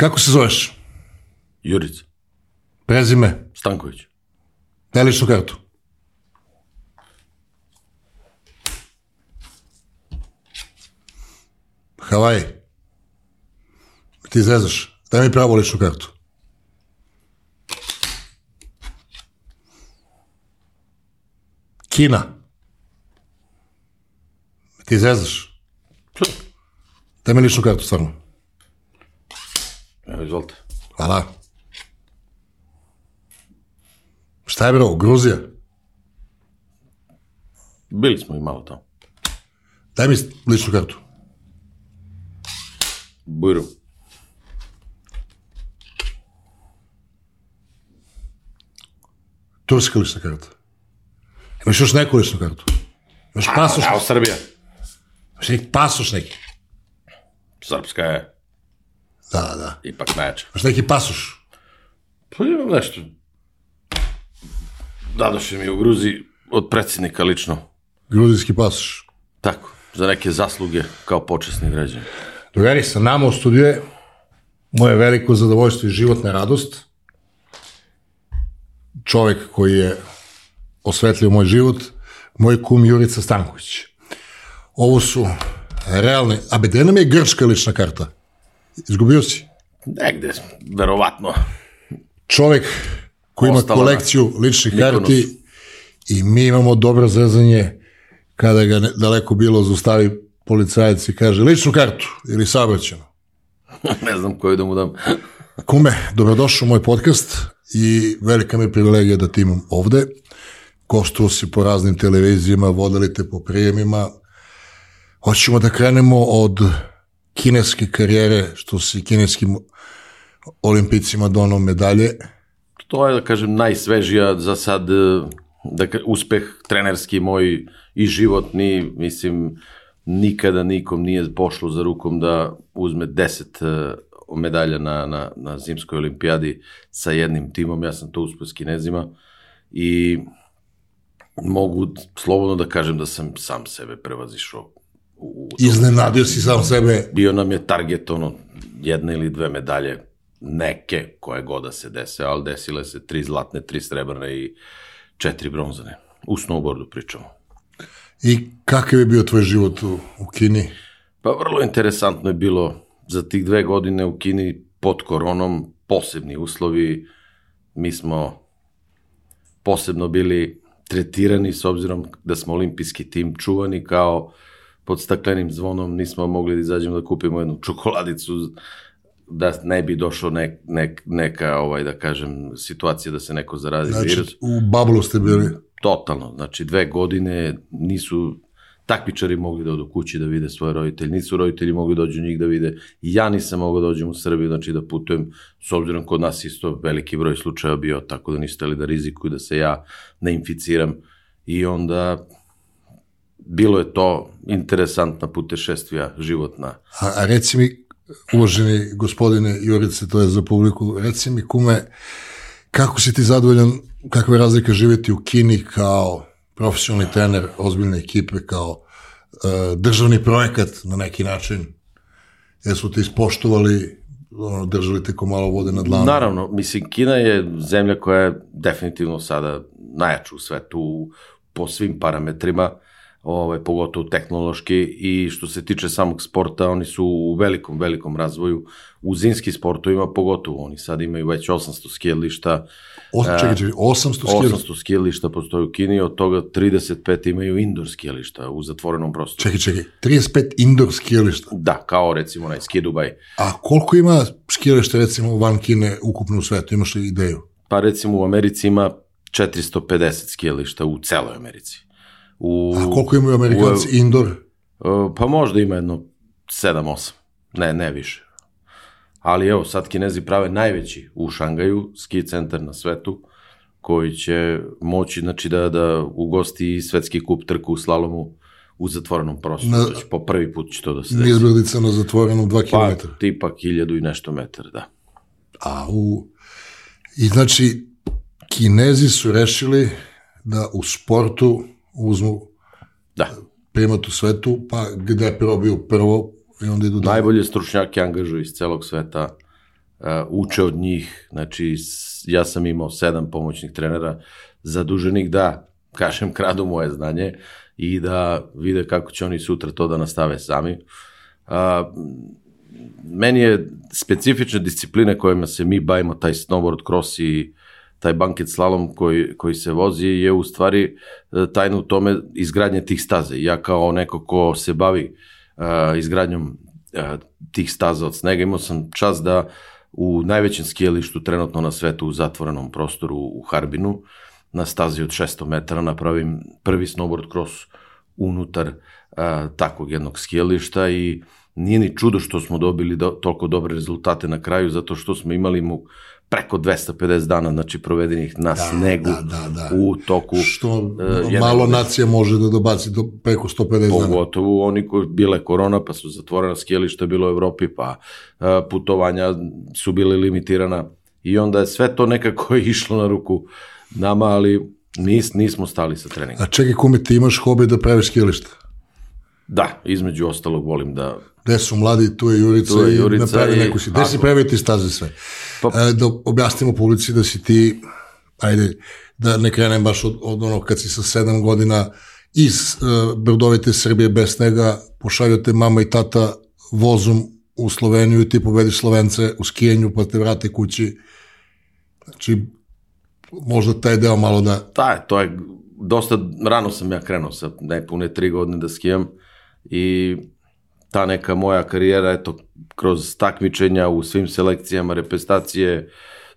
Kako se zoveš? Jurica. Prezime? Stanković. Daj ličnu kartu. Havaj. Ti zezaš. Daj mi pravo ličnu kartu. Kina. Ti zezaš. Daj mi ličnu kartu, stvarno. Izvolite. Hvala. Šta je bro, Gruzija? Bili smo i malo tamo. Daj mi ličnu kartu. Bujru. Turska lična karta. Imaš još neku ličnu kartu? Imaš pasoš? Evo, Srbija. Imaš neki pasoš neki? Srpska je Da, da, ipak najjača. Imaš neki pasoš? Pa imam nešto. Dadoše mi u Gruziji od predsjednika lično. Gruzijski pasoš. Tako, za neke zasluge kao počasni građani. Drugari, sa nama u studiju je moje veliko zadovoljstvo i životna radost. Čovek koji je osvetlio moj život, moj kum Jurica Stanković. Ovo su realne, a gde nam je grčka lična karta? Izgubio si? Negde, verovatno. Čovek koji ima Ostalo na kolekciju ličnih Mikonosu. karti i mi imamo dobro zezanje kada ga daleko bilo zaustavi policajac i kaže ličnu kartu ili saobraćenu. ne znam koju da mu dam. Kume, dobrodošao u moj podcast i velika mi je privilegija da ti imam ovde. Koštao si po raznim televizijama, vodili te po prijemima. Hoćemo da krenemo od kineske karijere, što si kineskim olimpicima donao medalje. To je, da kažem, najsvežija za sad e, da, uspeh trenerski moj i životni, mislim, nikada nikom nije pošlo za rukom da uzme 10 e, medalja na, na, na zimskoj olimpijadi sa jednim timom, ja sam to uspio s kinezima i mogu slobodno da kažem da sam sam sebe prevazišao Iznenadio si sam sebe. bio nam je target ono jedne ili dve medalje neke koje god da se dese, ali desile se tri zlatne, tri srebrne i četiri bronzane. U snowboardu pričamo. I kakav je bio tvoj život u, u Kini? Pa vrlo interesantno je bilo za tih dve godine u Kini pod koronom, posebni uslovi, mi smo posebno bili tretirani s obzirom da smo olimpijski tim čuvani kao pod staklenim zvonom nismo mogli da izađemo da kupimo jednu čokoladicu da ne bi došlo nek, nek, neka, ovaj, da kažem, situacija da se neko zarazi Znači, virus. u bablu ste bili. Totalno, znači dve godine nisu takmičari mogli da odu kući da vide svoje roditelje, nisu roditelji mogli da dođu njih da vide, ja nisam mogao da dođem u Srbiju, znači da putujem, s obzirom kod nas isto veliki broj slučaja bio, tako da nisu hteli da rizikuju da se ja ne inficiram i onda bilo je to interesantna putešestvija životna. A, a reci mi, uvaženi gospodine Jurice, to je za publiku, reci mi kume, kako si ti zadovoljan, kakva je razlika živjeti u Kini kao profesionalni trener ozbiljne ekipe, kao uh, državni projekat na neki način, jesu te ispoštovali, ono, držali te ko malo vode na dlanu? Naravno, mislim, Kina je zemlja koja je definitivno sada najjača u svetu po svim parametrima, ovaj, pogotovo tehnološki i što se tiče samog sporta, oni su u velikom, velikom razvoju. U zimskim sportovima pogotovo, oni sad imaju već 800 skijališta, O, čekaj, čekaj, 800 skijališta. 800 skijališta postoji u Kini, od toga 35 imaju indoor skijališta u zatvorenom prostoru. Čekaj, čekaj, 35 indoor skijališta. Da, kao recimo onaj ski Dubaj. A koliko ima skijališta, recimo, van Kine ukupno u svetu? Imaš li ideju? Pa recimo u Americi ima 450 skijališta u celoj Americi. U, A koliko imaju Amerikanci indoor? Uh, Pa možda ima jedno 7-8, ne, ne više. Ali evo, sad Kinezi prave najveći u Šangaju, ski centar na svetu, koji će moći znači, da, da ugosti i svetski kup trku u slalomu u zatvorenom prostoru. Na- Na, znači, po prvi put će to da se desi. Nizbrdica na zatvorenom 2 Pa, km. tipa hiljadu i nešto metara, da. A u... I znači, Kinezi su rešili da u sportu uzmu Da. primat u svetu, pa gde probiju prvo i onda idu dalje. Najbolje stručnjake angažuju iz celog sveta uče od njih, znači ja sam imao sedam pomoćnih trenera zaduženih da, kažem, kradu moje znanje i da vide kako će oni sutra to da nastave sami. A, meni je specifična disciplina kojima se mi bavimo, taj snowboard cross i taj banket slalom koji, koji se vozi je u stvari e, tajna u tome izgradnje tih staze. Ja kao neko ko se bavi uh, izgradnjom uh, tih staza od snega imao sam čas da u najvećem skijalištu trenutno na svetu u zatvorenom prostoru u Harbinu na stazi od 600 metara napravim prvi snowboard cross unutar uh, takvog jednog skijališta i nije ni čudo što smo dobili do, toliko dobre rezultate na kraju, zato što smo imali mu preko 250 dana, znači provedenih na da, snegu da, da, da. u toku... Što uh, malo nacija može da dobaci do preko 150 pogotovo dana. Pogotovo oni koji bile korona, pa su zatvorena skijelišta bilo u Evropi, pa uh, putovanja su bile limitirana i onda je sve to nekako išlo na ruku nama, ali nis, nismo stali sa treningom. A čekaj, kome ti imaš hobi da praviš skijelišta? Da, između ostalog volim da Gde su mladi, tu je Jurica, tu je Jurica i napravi neku si. Gde si pravio ti staze sve? Pa, e, da objasnimo publici da si ti, ajde, da ne krenem baš od, od onog kad si sa sedam godina iz uh, brdovite Srbije bez snega pošalju te mama i tata vozom u Sloveniju i ti pobediš Slovence u skijenju pa te vrate kući. Znači, možda taj deo malo da... Da, to je dosta rano sam ja krenuo sa nepune tri godine da skijam i ta neka moja karijera, eto, kroz takmičenja u svim selekcijama, reprezentacije,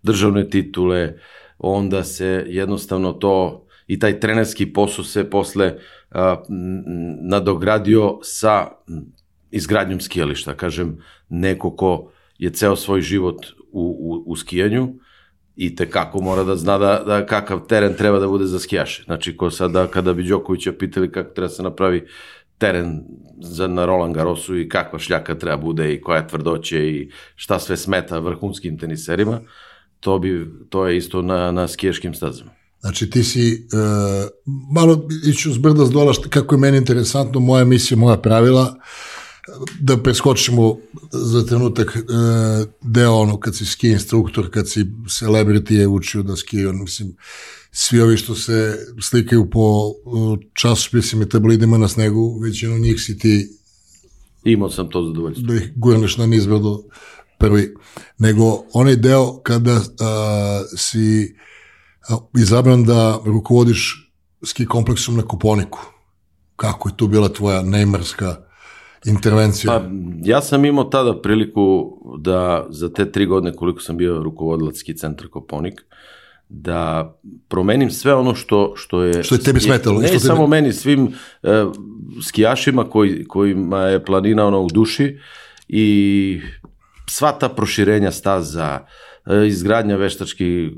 državne titule, onda se jednostavno to i taj trenerski posao se posle a, nadogradio sa izgradnjom skijališta. Kažem, neko ko je ceo svoj život u, u, u skijanju, i te kako mora da zna da, da kakav teren treba da bude za skijaše. Znači, ko sada, kada bi Đokovića pitali kako treba da se napravi teren za, na Roland Garrosu i kakva šljaka treba bude i koja tvrdoće i šta sve smeta vrhunskim teniserima, to, bi, to je isto na, na skiješkim stazama. Znači ti si, uh, malo iću s brda dola, kako je meni interesantno, moja misija, moja pravila, da preskočimo za trenutak uh, deo ono kad si ski instruktor, kad si celebrity je učio da ski, on, mislim, svi ovi što se slikaju po časopisima i tabloidima na snegu, većinu njih si ti Imao sam to zadovoljstvo. Da ih gurneš na nizbrdo prvi. Nego onaj deo kada a, si a, izabran da rukovodiš ski kompleksom na Kuponiku. Kako je tu bila tvoja neymarska intervencija? Pa, ja sam imao tada priliku da za te tri godine koliko sam bio rukovodilac ski centra Koponik, uh, da promenim sve ono što što je što je tebi smetalo ne što samo tebi... meni svim uh, skijašima koji kojima je planina ono u duši i sva ta proširenja staza uh, izgradnja veštački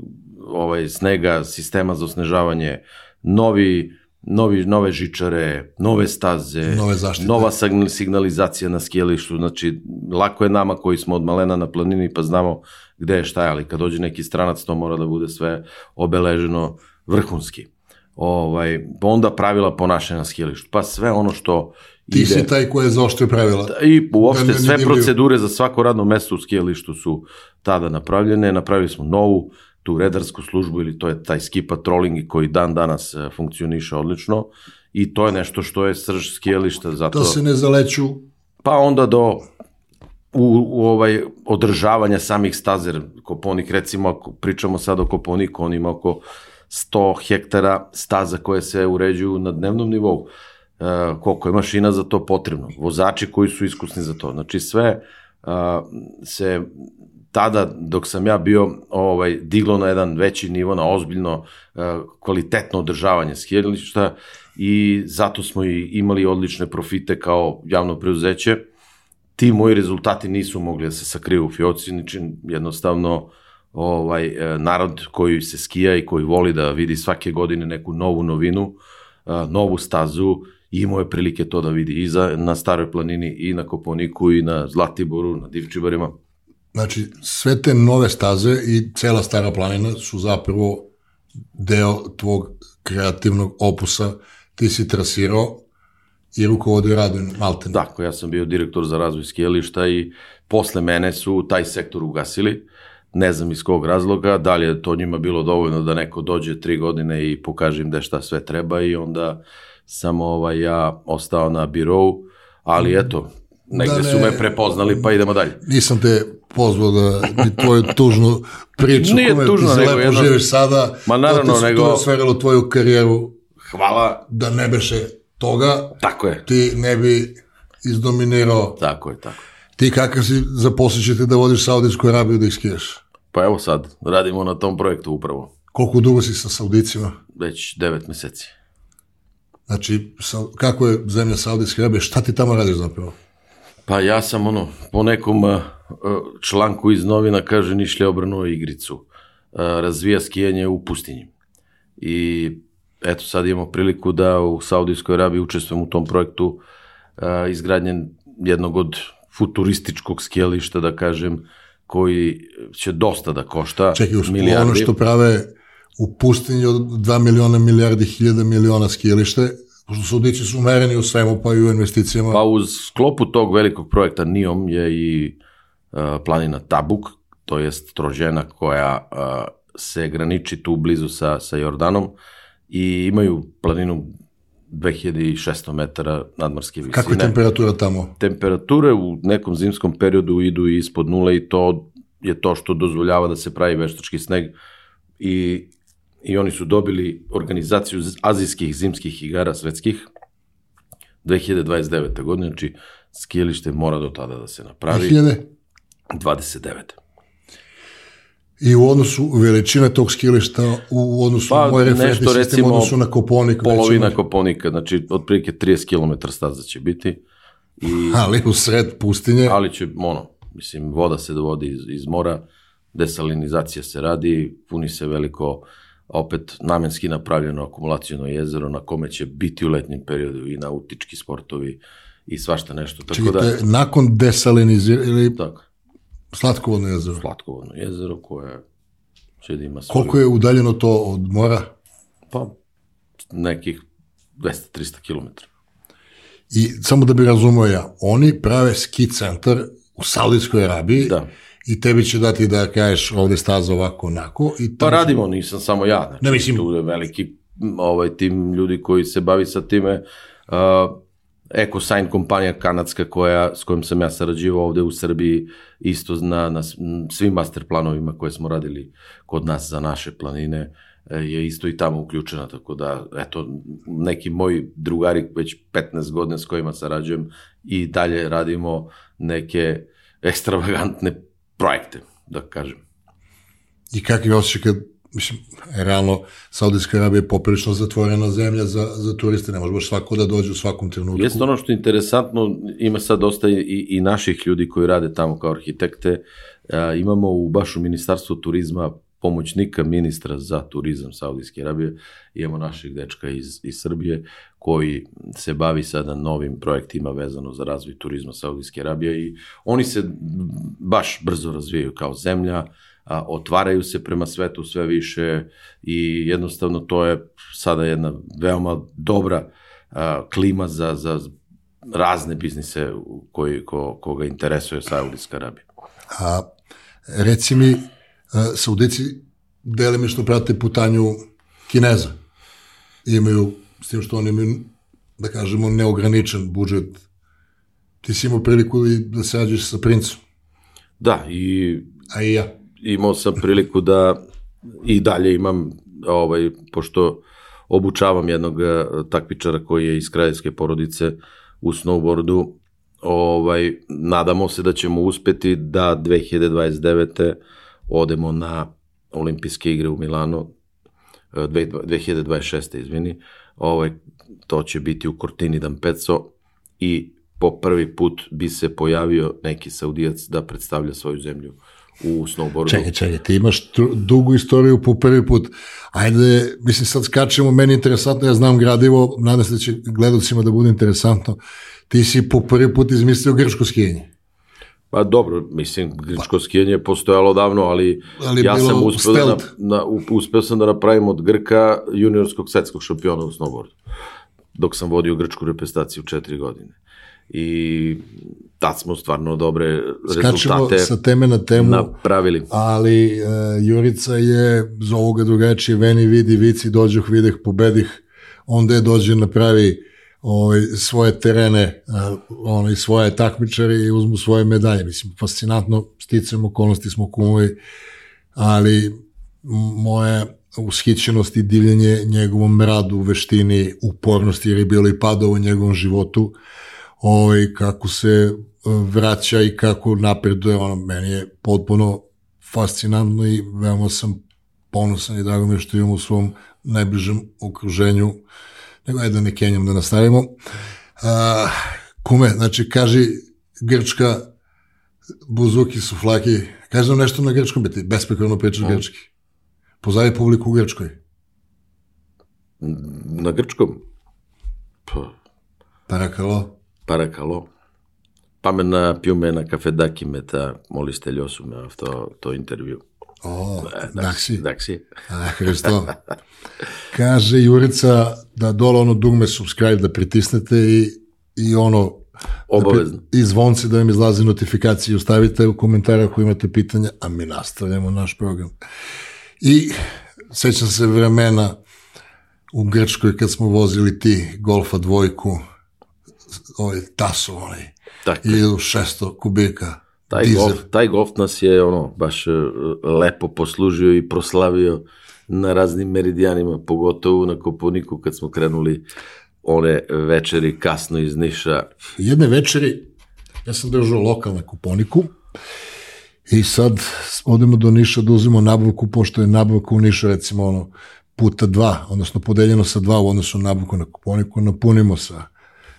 ovaj snega sistema za osnežavanje novi novi, nove žičare, nove staze, nove zaštite. nova signalizacija na skijalištu, znači lako je nama koji smo od malena na planini pa znamo gde je šta je, ali kad dođe neki stranac to mora da bude sve obeleženo vrhunski. Ovaj, onda pravila ponašanja na skijalištu, pa sve ono što Ti ide, si taj koji je zaoštrio pravila. I uopšte da, sve procedure za svako radno mesto u skijalištu su tada napravljene, napravili smo novu, tu redarsku službu ili to je taj ski patrolling koji dan danas e, funkcioniše odlično i to je nešto što je srž skijališta. Zato... Da se ne zaleću. Pa onda do u, u ovaj održavanja samih stazer Koponik, recimo ako pričamo sad o Koponiku, on ima oko 100 hektara staza koje se uređuju na dnevnom nivou. E, koliko je mašina za to potrebno, vozači koji su iskusni za to. Znači sve e, se tada dok sam ja bio ovaj diglo na jedan veći nivo na ozbiljno uh, kvalitetno održavanje skijališta i zato smo i imali odlične profite kao javno preuzeće. Ti moji rezultati nisu mogli da se sakriju u fioci, niči jednostavno ovaj e, narod koji se skija i koji voli da vidi svake godine neku novu novinu, uh, novu stazu, imao je prilike to da vidi i za, na Staroj planini, i na Koponiku, i na Zlatiboru, na Divčibarima Znači, sve te nove staze i cela stara planina su zapravo deo tvog kreativnog opusa. Ti si trasirao i rukovodio radom Malten. Tako, ja sam bio direktor za razvoj skijališta i posle mene su taj sektor ugasili. Ne znam iz kog razloga, da li je to njima bilo dovoljno da neko dođe tri godine i pokaže im da šta sve treba i onda sam ovaj, ja ostao na birovu, ali eto, negde da ne, su me prepoznali pa idemo dalje. Nisam te pozvao da mi tvoju tužnu priču Nije kome tužno, ti lepo jedno... živiš sada, Ma naravno, da te nego... to sverilo tvoju karijeru Hvala. Da ne beše toga, tako je. ti ne bi izdominirao. Tako je, tako. Ti kakav si zaposlićete da vodiš Saudijsku Arabiju da ih skiješ? Pa evo sad, radimo na tom projektu upravo. Koliko dugo si sa Saudicima? Već devet meseci. Znači, sa, kako je zemlja Saudijske Arabije, šta ti tamo radiš zapravo? Pa ja sam ono, po nekom uh, članku iz novina kaže Nišlje obrnuo igricu. Uh, razvija skijanje u pustinji. I eto sad imamo priliku da u Saudijskoj Arabiji učestvujem u tom projektu uh, izgradnje jednog od futurističkog skijališta, da kažem, koji će dosta da košta. Čekaj, milijardi. ono što prave u pustinji od 2 miliona milijardi hiljada miliona skijalište, pošto Saudici su umereni u svemu, pa i u investicijama. Pa uz sklopu tog velikog projekta NIOM je i uh, planina Tabuk, to jest trožena koja uh, se graniči tu blizu sa, sa Jordanom i imaju planinu 2600 metara nadmorske visine. Kakva je temperatura tamo? Temperature u nekom zimskom periodu idu ispod nule i to je to što dozvoljava da se pravi veštački sneg i, i oni su dobili organizaciju azijskih zimskih igara svetskih 2029. godine, znači skijelište mora do tada da se napravi. 2029. I u odnosu veličine tog skilišta, u odnosu pa, moj referentni sistem, recimo, u odnosu na Koponik. Polovina nećemo... Koponika, znači otprilike 30 km staza će biti. I, ali u sred pustinje. Ali će, ono, mislim, voda se dovodi iz, iz mora, desalinizacija se radi, puni se veliko, opet namenski napravljeno akumulacijono jezero na kome će biti u letnjem periodu i nautički sportovi i svašta nešto. Tako Čekajte, da, nakon desaliniziranja, ili tako. Slatkovodno jezero. Slatkovodno jezero koje će da ima svoju... Koliko je udaljeno to od mora? Pa, nekih 200-300 km. I samo da bi razumio ja, oni prave ski centar u Saudijskoj Arabiji da. i tebi će dati da kažeš ovde staza ovako, onako. I pa radimo, nisam samo ja. Znači, ne mislim... Tu je veliki ovaj, tim ljudi koji se bavi sa time. Uh, EcoSign kompanija kanadska koja, s kojom sam ja sarađivao ovde u Srbiji isto na, na svim master planovima koje smo radili kod nas za naše planine e, je isto i tamo uključena, tako da eto, neki moji drugari već 15 godina s kojima sarađujem i dalje radimo neke ekstravagantne projekte, da kažem. I kakvi osjećaj kad mislim, realno, Saudijska Arabija je poprilično zatvorena zemlja za, za turiste, ne može baš svako da dođe u svakom trenutku. Jeste ono što je interesantno, ima sad dosta i, i naših ljudi koji rade tamo kao arhitekte, a, imamo u baš u Ministarstvu turizma pomoćnika ministra za turizam Saudijske Arabije, imamo naših dečka iz, iz Srbije koji se bavi sada novim projektima vezano za razvoj turizma Saudijske Arabije i oni se baš brzo razvijaju kao zemlja, a, otvaraju se prema svetu sve više i jednostavno to je sada jedna veoma dobra a, klima za, za razne biznise koji, ko, koga interesuje Saudijska Arabija. A, reci mi, Saudici delimično prate putanju Kineza. Imaju, s tim što oni imaju, da kažemo, neograničen budžet. Ti si imao priliku da se rađeš sa princom. Da, i... A i ja imao sam priliku da i dalje imam, ovaj, pošto obučavam jednog eh, takmičara koji je iz kraljevske porodice u snowboardu, ovaj, nadamo se da ćemo uspeti da 2029. odemo na olimpijske igre u Milano, 2026. Eh, izvini, ovaj, to će biti u Cortini d'Ampezzo i po prvi put bi se pojavio neki saudijac da predstavlja svoju zemlju u snowboardu. Čekaj, čekaj, ti imaš dugu istoriju po prvi put. Ajde, mislim, sad skačemo, meni je interesantno, ja znam gradivo, nadam se da će gledalcima da bude interesantno. Ti si po prvi put izmislio grčko skijenje. Pa dobro, mislim, grčko skijanje je postojalo davno, ali, ali ja sam uspeo da, na, uspeo sam da napravim od Grka juniorskog svetskog šampiona u snowboardu. dok sam vodio grčku reprezentaciju četiri godine. I tad smo stvarno dobre Skačemo rezultate sa teme na temu, napravili. ali e, Jurica je za ovoga drugačije, veni vidi, vici, dođoh, videh, pobedih, onda je dođe napravi ovaj, svoje terene, onaj, svoje takmičare i uzmu svoje medalje. Mislim, fascinantno, sticam okolnosti smo kumovi, ali moja ushićenost i divljenje njegovom radu, veštini, upornosti, jer je bilo i padao u njegovom životu, ovaj, kako se e, vraća i kako napreduje, ono, meni je potpuno fascinantno i veoma sam ponosan i drago mi je što imam u svom najbližem okruženju nego ajde da ne kenjam da nastavimo. A, kume, znači, kaži Grčka, buzuki, suflaki, kaži nam nešto na grčkom, biti bespekorno pričaš no. grčki. Pozavi publiku u Grčkoj. Na grčkom? Pa, Parakalo. Parakalo. Памена пиуме на кафедакимета, моли сте льосуме в то, то интервju. O, Daksi. Daksi. A, Hristo. Kaže Jurica da dole ono dugme subscribe da pritisnete i, i ono Obavezno. Da, I zvonci da vam izlazi notifikacije, ostavite u komentare ako imate pitanja, a mi nastavljamo naš program. I sećam se vremena u Grčkoj kad smo vozili ti Golfa dvojku, ovaj Taso, onaj, Tako. 1600 kubika Taj dizel. golf, taj golf nas je ono baš e, lepo poslužio i proslavio na raznim meridijanima, pogotovo na Koponiku kad smo krenuli one večeri kasno iz Niša. Jedne večeri, ja sam držao lokal na kuponiku i sad odemo do Niša da uzmemo nabavku, pošto je nabavka u Nišu recimo ono puta dva, odnosno podeljeno sa dva u odnosu na nabavku na kuponiku, napunimo sa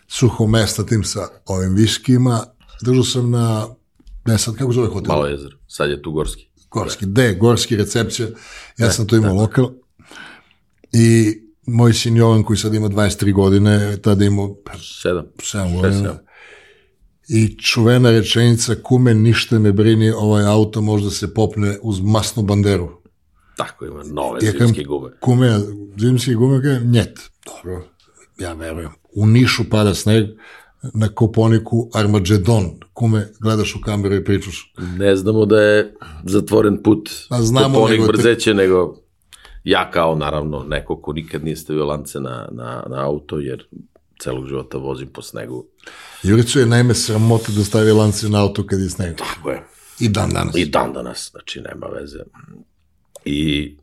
suhom mesta tim sa ovim viskima. Držao sam na, ne sad, kako zove hotel? Malo jezero, sad je tu Gorski. Gorski, de, Gorski recepcija. Ja sam to imao lokal. I moj sin Jovan, koji sad ima 23 godine, tada imao Sedam. 7 Šest, godina. sedam. I čuvena rečenica, kume, ništa ne brini, ovaj auto možda se popne uz masnu banderu. Tako ima, nove Ja zimske gume. Kume, zimski gume, kažem, njet. Dobro, ja verujem. U Nišu pada sneg, na Koponiku Armagedon. Kume, gledaš u kameru i pričaš. Ne znamo da je zatvoren put A znamo, po onih nego te- brzeće, nego ja kao naravno neko ko nikad nije stavio lance na, na, na auto, jer celog života vozim po snegu. Juricu je naime sramota da stavi lance na auto kad je sneg. Tako je. I dan danas. I dan danas, znači nema veze. I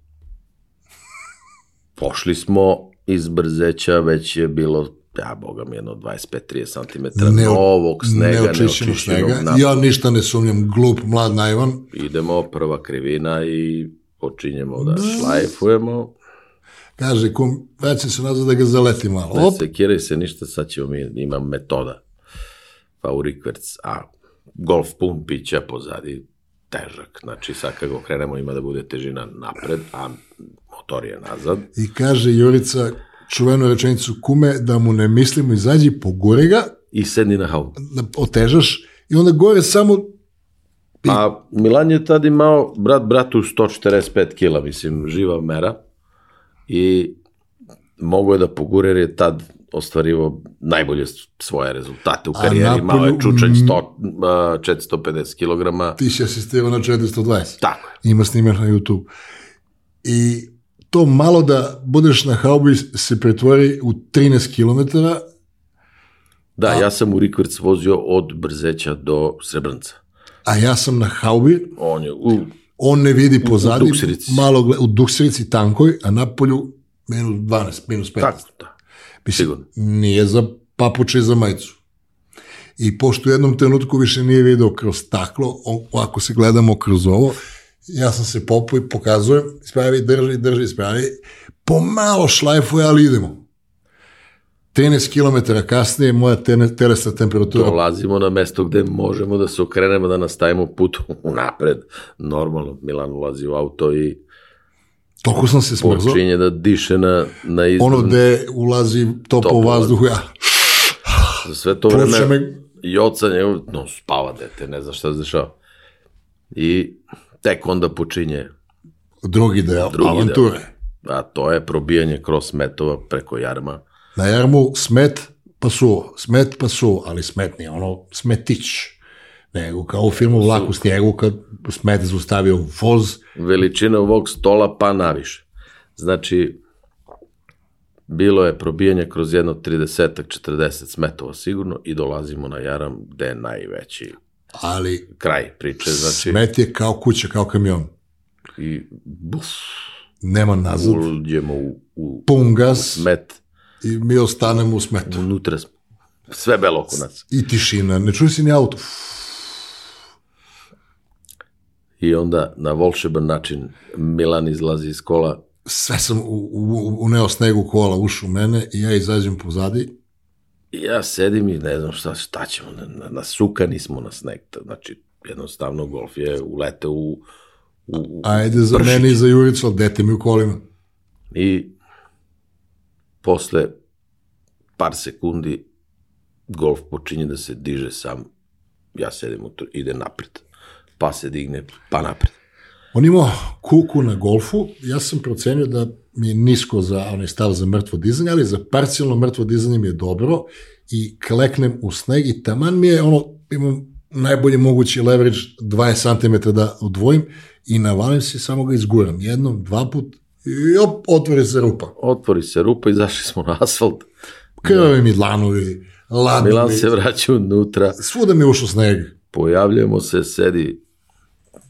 pošli smo iz Brzeća, već je bilo, ja boga mi, jedno 25-30 cm Ne- novog snega, neočišćenog snega. Na, Ja ništa ne sumnjam, glup, mlad, naivan. Idemo, prva krivina i počinjemo da šlajfujemo. Kaže, kum, vraćam se nazad da ga zaleti malo. Ne Op, sekiraj se ništa, sad ćemo mi, ima metoda. Pa u rikverc, a golf pun pića pozadi, težak. Znači sad kad ga okrenemo ima da bude težina napred, a motor je nazad. I kaže Jurica čuvenu rečenicu kume da mu ne mislimo izađi, pogore ga, I sedni na da otežaš i onda gore samo A Milan je tad imao brat bratu 145 kila, mislim, živa mera. I mogo je da pogure jer je tad ostvarivo najbolje svoje rezultate u karijeri. Napolju- Imao je čučanj 100, a, 450 kg. ti si asistirao na 420. Tako je. Ima snimak na YouTube. I to malo da budeš na haubi se pretvori u 13 km, Da, ja sam u Rikverc vozio od Brzeća do Srebrnca. a ja sam na haubi, On je u on ne vidi pozadi, Dukserici. malo gle- u dukserici tankoj, a napolju minus 12, minus 15. tako, da. Mislim, Sigurno. nije za papuče i za majicu. I pošto u jednom trenutku više nije video kroz staklo, ako se gledamo kroz ovo, ja sam se popao i pokazujem, ispravi, drži, drži, ispravi, pomalo šlajfuje, ali idemo. 13 km kasnije moja telesna temperatura Dolazimo na mesto gde možemo da se okrenemo, da nastavimo put unapred. Normalno, Milan ulazi u auto i toliko sam se smrzao, počinje da diše na, na izdan. ono gde ulazi topo Toplo vazduh, ja, Za sve to vreme me- Joca njegov, no spava dete, ne zna šta se dešava. I tek onda počinje, drugi deo, Drugi avanture. a to je probijanje kroz metova preko jarma. Na jarmu smet pa suvo, smet pa suvo, ali smet nije ono smetić, nego kao u filmu Vlak u snijegu kad smet zaustavio voz, Veličina ovog stola pa naviše. Znači, bilo je probijanje kroz jedno 30-40 smetova sigurno i dolazimo na Jaram gde je najveći ali kraj priče. Znači, smet je kao kuća, kao kamion. i buf, Nema nazad, uđemo u, u pun gas smet, i mi ostanemo u smetu. unutra smo. Sve belo oko nas. I tišina, ne čuje se ni auto. I onda na volšeban način Milan izlazi iz kola, Sve sam u, u, uneo snegu kola, ušao u mene i ja izađem pozadi. Ja sedim i ne znam šta, šta ćemo, na, na, nasukani smo na sneg. Znači, jednostavno golf je uleteo u, u, u Ajde za pršić. mene i za Juricu, ali dete mi u kolima. I posle par sekundi golf počinje da se diže sam. Ja sedim, u to, ide napred. Pa se digne, pa napred. On imao kuku na golfu, ja sam procenio da mi je nisko za onaj stav za mrtvo dizanje, ali za parcijalno mrtvo dizanje mi je dobro i kleknem u sneg i taman mi je ono, imam najbolji mogući leverage 20 cm da odvojim i navalim se samo ga izguram. Jednom, dva put i op, otvori se rupa. Otvori se rupa i zašli smo na asfalt. Krvavi mi dlanovi, ladno Milan mi, se vraća unutra, svuda mi je ušao sneg. pojavljujemo se, sedi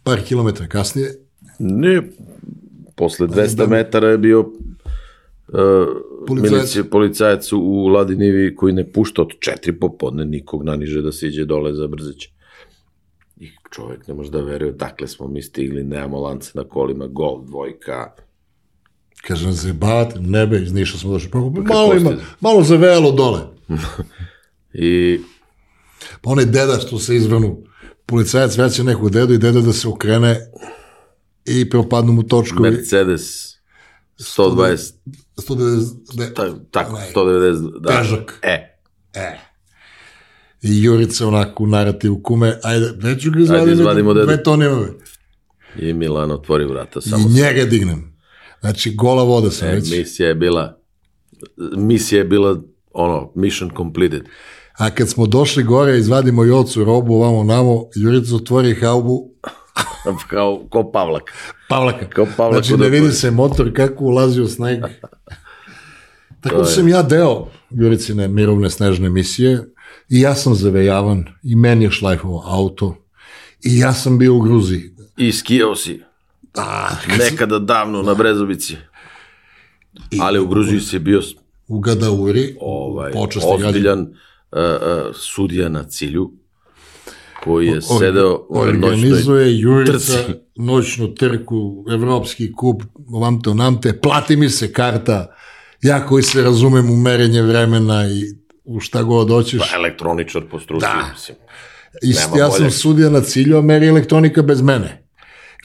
Par kilometara kasnije, Ne, posle 200 metara je bio uh, Policajac. milicija, policajac u Ladinivi koji ne pušta od četiri popodne nikog naniže da se iđe dole za brzeće. I čovjek ne može da veruje, dakle smo mi stigli, nemamo lance na kolima, gol, dvojka, kažem, zajebavate, nebe, iz Niša smo došli. Pa, malo kako ima, ste? malo zavejalo dole. i Pa onaj deda što se izvrnu, policajac vraća nekog dedu i deda da se okrene i propadnu mu točkovi. Mercedes 120, 190, ne, ta, tako, onaj 190, da. Težak. E, E. I Jurica onako u narativu kume, ajde, neću ga izvadim, izvadimo dve tone imame. i Milan otvori vrata, I samo njega dignem. Znači, gola voda sam E, već. misija je bila misija je bila ono mission completed A kad smo došli gore, izvadimo Jocu robu, ovamo namo, Jurica otvori haubu, kao ko Pavlak Pavlaka. Kao Pavlak znači, ne vidi se motor kako ulazi u sneg. Tako da sam ja deo Juricine mirovne snežne misije i ja sam zavejavan i meni je šlajfovo auto i ja sam bio u Gruziji. i skijao si A, nekada davno na Brezovici ali u Gruziji si bio u Gadauri, ovaj, počasni ozbiljan uh, uh, sudija na cilju koji je sedeo u onoj noćnoj organizuje Jurica noćnu trku, evropski kup, vam te, nam te, plati mi se karta, ja koji se razumem u merenje vremena i u šta god hoćeš. pa, elektroničar po struci Da. mislim. Ist, ja sam boljeg. sudija na cilju, a meri elektronika bez mene.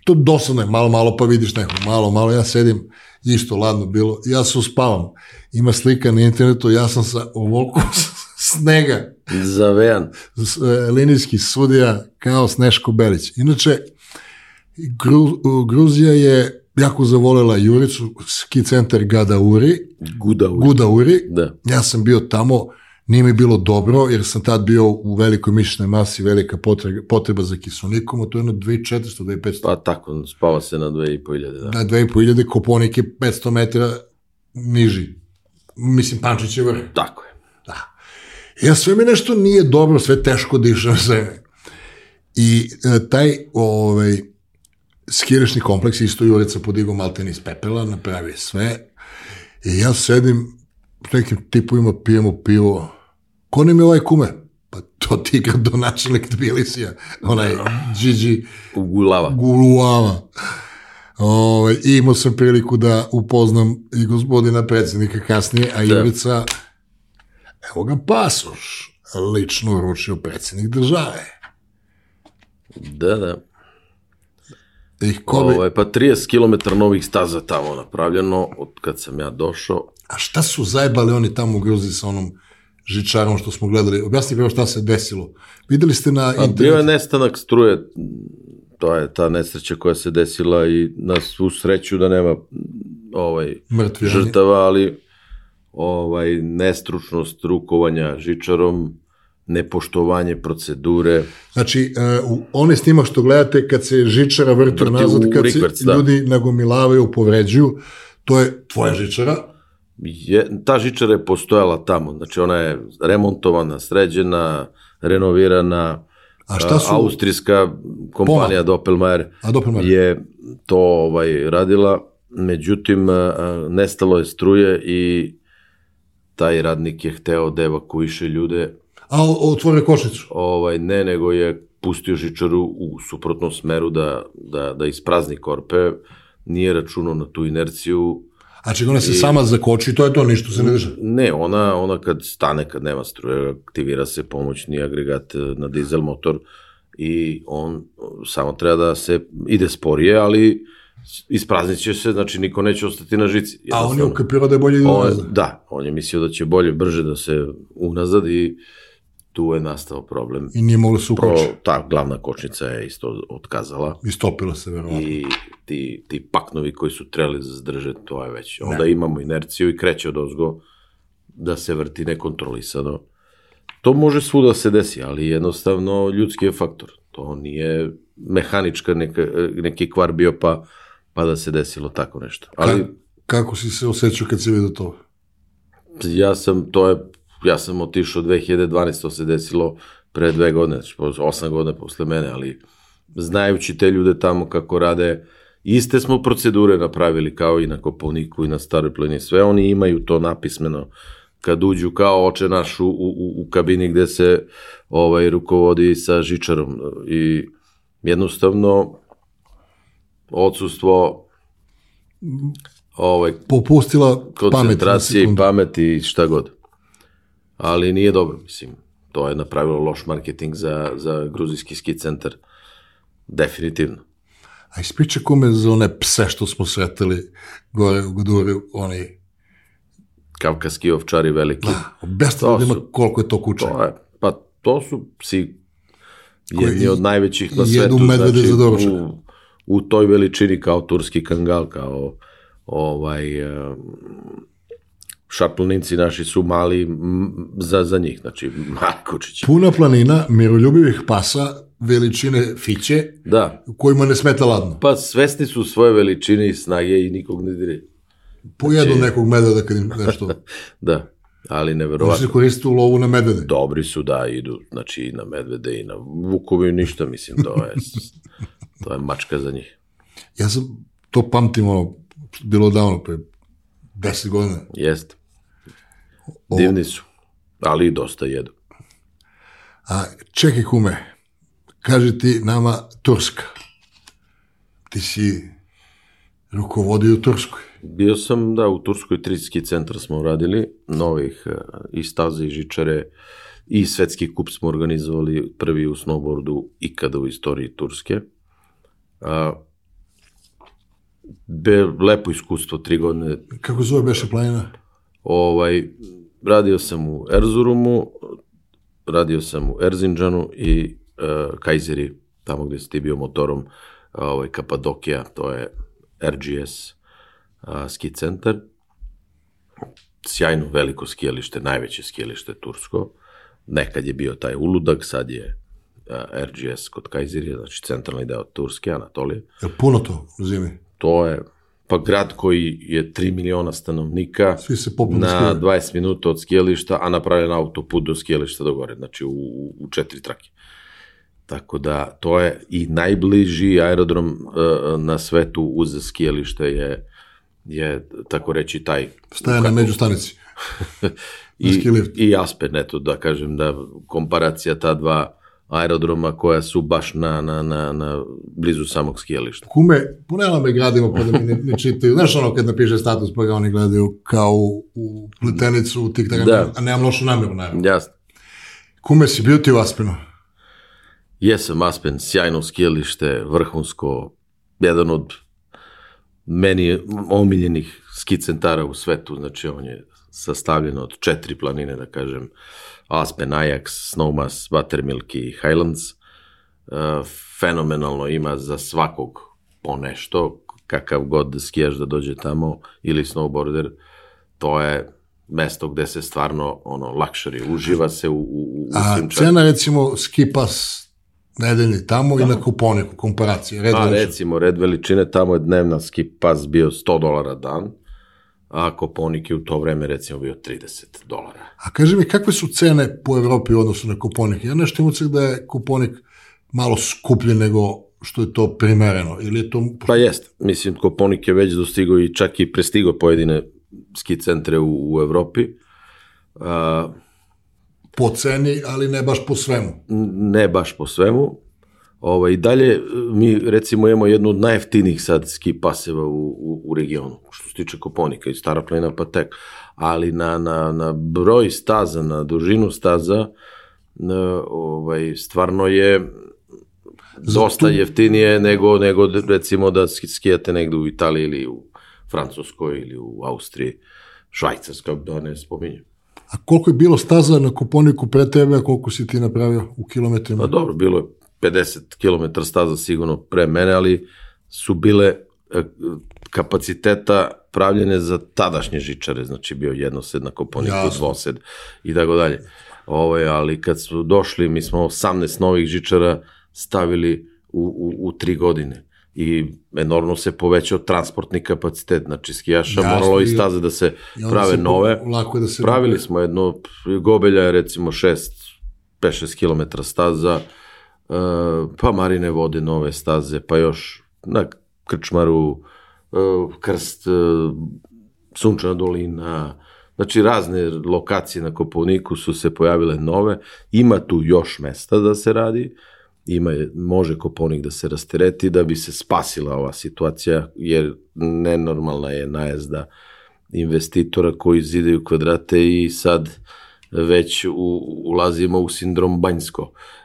To dosadno je, malo, malo pa vidiš nekog, malo, malo, ja sedim, isto ladno bilo, ja se uspavam. Ima slika na internetu, ja sam sa ovoliko snega, zavejan e, linijski sudija kao Sneško Belić. Inače, Gru, Gruzija je jako zavolela Juricu, ski centar Gadauri, guda u Gudauri, da ja sam bio tamo, nije mi bilo dobro, jer sam tad bio u velikoj mišićnoj masi, velika potreba, potreba za kisonikom, a to je jedno 2400, 2500, pa tako spava se na 2500 da. na 2500, Koponik je 500 metara niži. Mislim, Pančić je vrh. tako je Ja sve mi nešto nije dobro, sve teško dišem sve. I e, taj ovaj, skirišni kompleks isto Jurica podigao malten iz pepela, napravi sve. I ja sedim s nekim tipovima, pijemo pivo. Ko nam je ovaj kume? Pa to ti igra do načelnik Tbilisija, onaj Gigi u Gulava Guluava. Ove, I imao sam priliku da upoznam i gospodina predsjednika kasnije, a Jurica, evo ga pasoš, lično uručio predsjednik države. da da I ko bi, Ovaj, pa 30 km novih staza tamo napravljeno od kad sam ja došao. a šta su zajebali oni tamo u Gruziji sa onom žičarom što smo gledali? Objasni prvo šta se desilo. Videli ste na A bio je internetu? nestanak struje, to je ta nesreća koja se desila i na svu sreću da nema ovaj, Mrtvi, oni. žrtava, ali ovaj, nestručnost rukovanja žičarom, nepoštovanje procedure. Znači, uh, u one snima što gledate, kad se žičara vrti, Vrti nazad, kad rikverc, se da. ljudi nagomilavaju, povređuju, to je tvoja žičara, Je, ta žičara je postojala tamo, znači ona je remontovana, sređena, renovirana, A šta su- austrijska kompanija Doppelmayr a Doppelmayr? je to ovaj radila, međutim a, a, nestalo je struje i taj radnik je hteo da evakuiše ljude, a otvore košnicu. ovaj, ne, nego je pustio žičaru u suprotnom smeru da, da, da isprazni korpe, nije računao na tu inerciju, A čega ona se sama zakoči, to je to, ništa se ne dešava. Ne, ona, ona kad stane, kad nema struje, aktivira se pomoćni agregat e, na dizel motor i on samo treba da se ide sporije, ali ispraznit će se, znači niko neće ostati na žici. A on je ukapirao da je bolje On je- nazad. Da, on je mislio da će bolje, brže da se unazad i tu je nastao problem. I nije moglo se Pro, ukoči. ta glavna kočnica je isto otkazala I stopila se, verovatno. i ti, ti paknovi koji su trebali da zadrže, to je već. Onda imamo inerciju i kreće od ozgo da se vrti nekontrolisano. To može svuda da se desi, ali jednostavno ljudski je faktor. To nije mehanička neka, neki kvar bio pa, pa da se desilo tako nešto. Ali Ka- kako si se osjećao kad si vidio to? ja sam, to je, ja sam otišao 2012, to se desilo pre dve godine, znači osam godina posle mene, ali znajući te ljude tamo kako rade, iste smo procedure napravili kao i na Koponiku i na Staroj plini, sve oni imaju to napismeno kad uđu kao oče naš u, u, u kabini gde se ovaj rukovodi sa žičarom i jednostavno odsustvo ovaj Popustila pamet. koncentracije i sekundu. pameti i šta god. Ali nije dobro, mislim. To je napravilo loš marketing za, za gruzijski ski centar. Definitivno. A ispriča kome za one pse što smo sretali gore u Guduri, oni... Kavkaski ovčari veliki. Objasni To ljudima su- koliko je to kuće. To je, pa to su psi jedni od najvećih na jedu svetu. medvede za doručak. U, toj veličini kao turski kangal, kao ovaj um, šaplninci naši su mali za, za njih, znači Markočić. Puna planina miroljubivih pasa veličine fiće Da, kojima ne smeta ladno. pa svesni su svoje veličine i snage i nikog ne dire. Pojedu Znači- nekog medveda kad im nešto... Da, ali neverovatno. se koristiti u lovu na medvede. Dobri su da idu, znači i na medvede i na vukovi, ništa, mislim, to je, to je mačka za njih. Ja sam to pamtim, ono, bilo davno, pre 10 godina. Jeste. Divni su, ali i dosta jedu. A čekaj kume, kaži ti nama Turska. Ti si rukovodio u Turskoj. Bio sam, da, u Turskoj triski centar smo radili, novih e, i staze i žičare, i svetski kup smo organizovali prvi u snowboardu ikada u istoriji Turske. A, be, lepo iskustvo, tri godine Kako zove beše planina? Ovaj, radio sam u Erzurumu, radio sam u Erzinđanu i uh, Kajzeri, tamo gde si ti bio motorom, ovaj, Kapadokija, to je RGS uh, ski centar. Sjajno veliko skijalište, najveće skijalište tursko. Nekad je bio taj uludak, sad je RGS kod Kajzerija, znači centralni deo Turske, Anatolije. Je puno to u zimi? To je pa grad koji je 3 miliona stanovnika, Svi se na skijaju. 20 minuta od skijališta, a napravljen autoput do skijališta do gore, znači u, u četiri trake. Tako da to je i najbliži aerodrom uh, na svetu uz skijalište je, je tako reći taj Staje na međustanici. i, i Aspen, eto da kažem da komparacija ta dva aerodroma koja su baš na, na, na, na blizu samog skijališta. Kume, punela me gradimo pa da mi ne, ne čitaju. Znaš ono kad napiše status pa ga oni gledaju kao u, u pletenicu, u tik Da. a nemam lošu namjeru, naravno. Jasno. Kume, si bio ti u Aspenu? Jesam Aspen, sjajno skijalište, vrhunsko, jedan od meni omiljenih ski centara u svetu, znači on je sastavljen od četiri planine, da kažem, Aspen, Ajax, Snowmass, Buttermilk i Highlands. E, fenomenalno ima za svakog po nešto, kakav god skijaš da dođe tamo, ili snowboarder, to je mesto gde se stvarno ono luxury uživa se u, u, u A svim cena recimo ski pas nedeljni tamo i na kuponiku, komparacije. Red Pa veličine. recimo, red veličine, tamo je dnevna ski pas bio 100 dolara dan, a Koponik je u to vreme recimo bio 30 dolara. A kaži mi, kakve su cene po Evropi u odnosu na kuponik? Ja nešto imam da je kuponik malo skuplji nego što je to primereno. Ili je to... Pa jest, mislim, Koponik je već dostigao i čak i prestigao pojedine ski centre u, u Evropi. A, po ceni, ali ne baš po svemu. ne baš po svemu. Ovaj, I dalje, mi recimo imamo jednu od najjeftinijih sad ski paseva u, u, u regionu, što se tiče Koponika i Stara plina pa tek. Ali na, na, na broj staza, na dužinu staza, na, ovaj, stvarno je dosta jeftinije nego, nego recimo da ski- skijate negde u Italiji ili u Francuskoj ili u Austriji, Švajcarska, da ne spominjem. A koliko je bilo staza na kuponiku pre tebe, a koliko si ti napravio u kilometrima? Pa dobro, bilo je 50 km staza sigurno pre mene, ali su bile e, kapaciteta pravljene za tadašnje žičare, znači bio jednosed na Koponiku, Jasno. dvosed i tako dalje. Ovaj, ali kad su došli, mi smo 18 novih žičara stavili u, u, u tri godine i enormno se povećao transportni kapacitet, znači skijaša Jasno, moralo i staze da se prave se nove. Lako da se... Pravili smo jedno, Gobelja je recimo 6, 5-6 km staza, pa Marine vode nove staze, pa još na Krčmaru, e, Krst, e, Sunčana dolina, znači razne lokacije na Kopovniku su se pojavile nove, ima tu još mesta da se radi, ima, može Kopovnik da se rastereti da bi se spasila ova situacija, jer nenormalna je najezda investitora koji zidaju kvadrate i sad već u, ulazimo u sindrom Banjsko, e,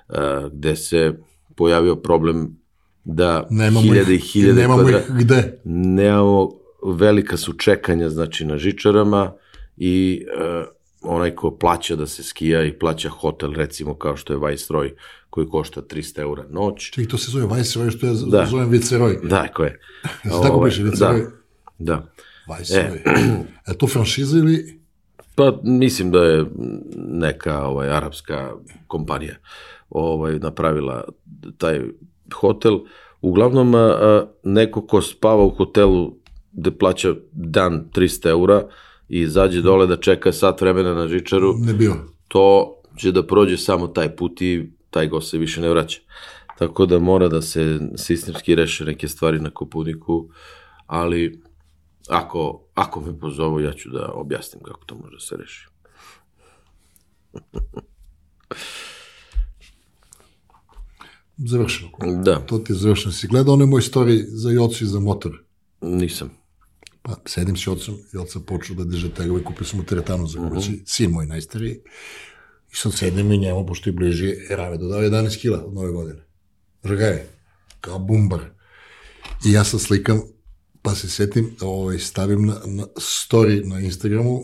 gde se pojavio problem da Nemamo hiljade i hiljade nemamo kvadrata ih gde. nemamo velika su čekanja znači na žičarama i e, onaj ko plaća da se skija i plaća hotel recimo kao što je Viceroy koji košta 300 eura noć. Čekaj, to se zove Viceroy, što ja Da. zovem Viceroj. Da, ko je? Se tako Ovaj, piše, Viceroy? Da, da. Viceroy. E, to franšiza ili... Pa mislim da je neka ovaj arapska kompanija ovaj napravila taj hotel. Uglavnom a, neko ko spava u hotelu gde plaća dan 300 eura i izađe dole da čeka sat vremena na žičaru, Ne bio. to će da prođe samo taj put i taj go se više ne vraća. Tako da mora da se sistemski reše neke stvari na Kopovniku, ali ako, ako me pozovu, ja ću da objasnim kako to može da se reši. Završeno. Da, To ti je završeno. Si gledao onaj moj story za Jocu i za motor? nisam. Pa, sedim s Jocom, Joca počeo da diže tegove, kupio sam mu teretanu za kući, sin moj najstariji. I sad sedem i njemu, pošto je bliži, Rave dodao 11 kila od nove godine. Žagaj, kao bumbar. I ja sad slikam, pa se setim, ovaj, stavim na, na story na Instagramu,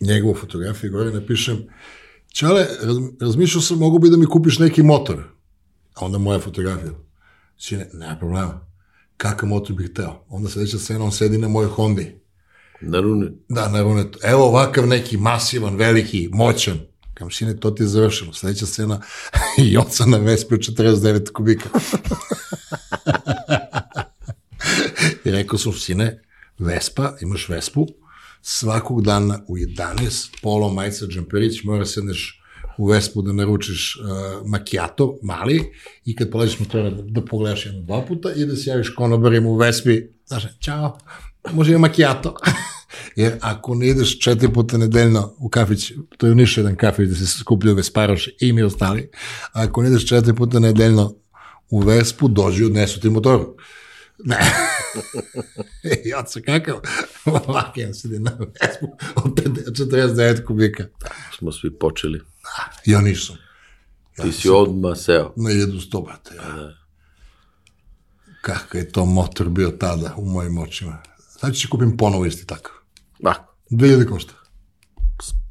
njegovu fotografiju, gore napišem, Čale, raz, razmišljao sam, mogu bi da mi kupiš neki motor. A onda moja fotografija. Sine, nema problema. Kakav motor bih hteo? Onda sledeća scena, on sedi na mojoj Hondi. Na rune, Da, na runetu. Evo ovakav neki masivan, veliki, moćan. Kam sine, to ti je završeno. Sledeća scena, i oca na Vespi od 49 kubika. I rekao sam, sine, Vespa, imaš Vespu, svakog dana u 11, polo, majica, džemperić, mora sedneš u Vespu da naručiš uh, makijato, mali, i kad polaziš motora da, da pogledaš jedno dva puta i da se javiš konobarima u Vespi, znaš, čao, može i makijato. Jer ako ne ideš četiri puta nedeljno u kafić, to je u Nišu jedan kafić gde se skupljaju Vesparoši i mi ostali, ako ne ideš četiri puta nedeljno u Vespu, dođi i odnesu ti motoru. Ne. I oca kakav? Ovak jedan sedi na Vespu od 49 kubika. smo svi počeli. Ja nisam. Ja Ti si odmah seo. na jedu sto, brate. Ja. Kakav je to motor bio tada u mojim očima. Sad ću kupim ponovo isti takav. Ah, 2000 košta.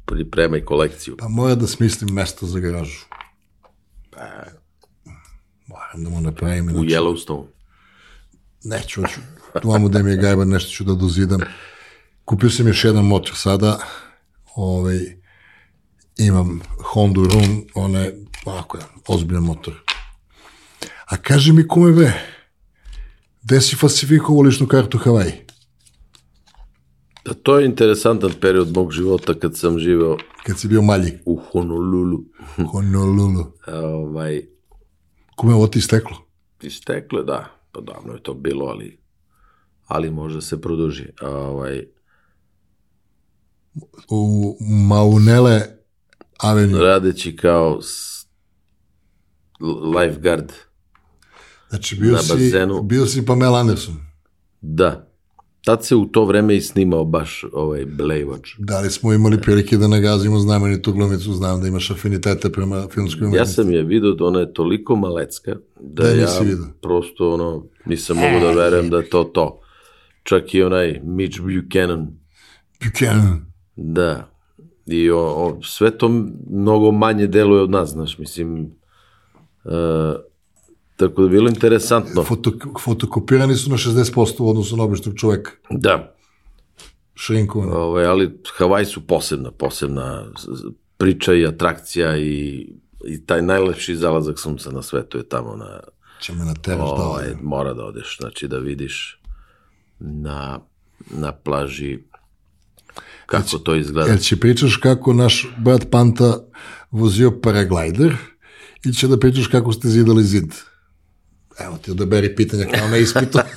pripremaj kolekciju. Pa mora da smislim mesto za garažu. Moram da mu napravim. U Yellowstone. neću, hoću. Tamo da mi je gajba, nešto ću da dozidam. Kupio sam još jedan motor sada, ovaj, imam Honda Run, ona je, ovako ozbiljan motor. A kaži mi kume be, gde si falsifikovao ličnu kartu Havaji? Da, to je interesantan period mog života kad sam živeo Kad si bio malji? u Honolulu. Honolulu. ovaj, Kume, ovo ti isteklo? istekle, da, pa davno je to bilo, ali, ali možda se produži. Ovaj, U Maunele Avenue. radeći kao lifeguard, Znači, bio na si, bazenu. bio si Pamela Anderson. da. Tad se u to vreme i snimao baš ovaj Baywatch. Da li smo imali prilike da nagazimo znamenitu glumicu, znam da imaš afinitete prema filmskoj Ja umetnosti. sam je vidio da ona je toliko malecka da Da, ja vidio. prosto ono, nisam mogu da verujem da je to to. Čak i onaj Mitch Buchanan, Buchanan. da. I o, o, sve to mnogo manje deluje od nas, znaš, mislim, e, tako da je bilo interesantno. Foto, fotokopirani su na 60% u odnosu na običnog čoveka. Da, Šrinkovani. ovaj, ali Havaj su posebna, posebna priča i atrakcija i, i taj najlepši zalazak sunca na svetu je tamo na, Će me na teraš da ovaj, odem. mora da odeš, znači da vidiš na, na plaži kako to izgleda. Jel će pričaš kako naš brat Panta vozio paraglajder i će da pričaš kako ste zidali zid? Evo ti odaberi pitanja kao na ispitu.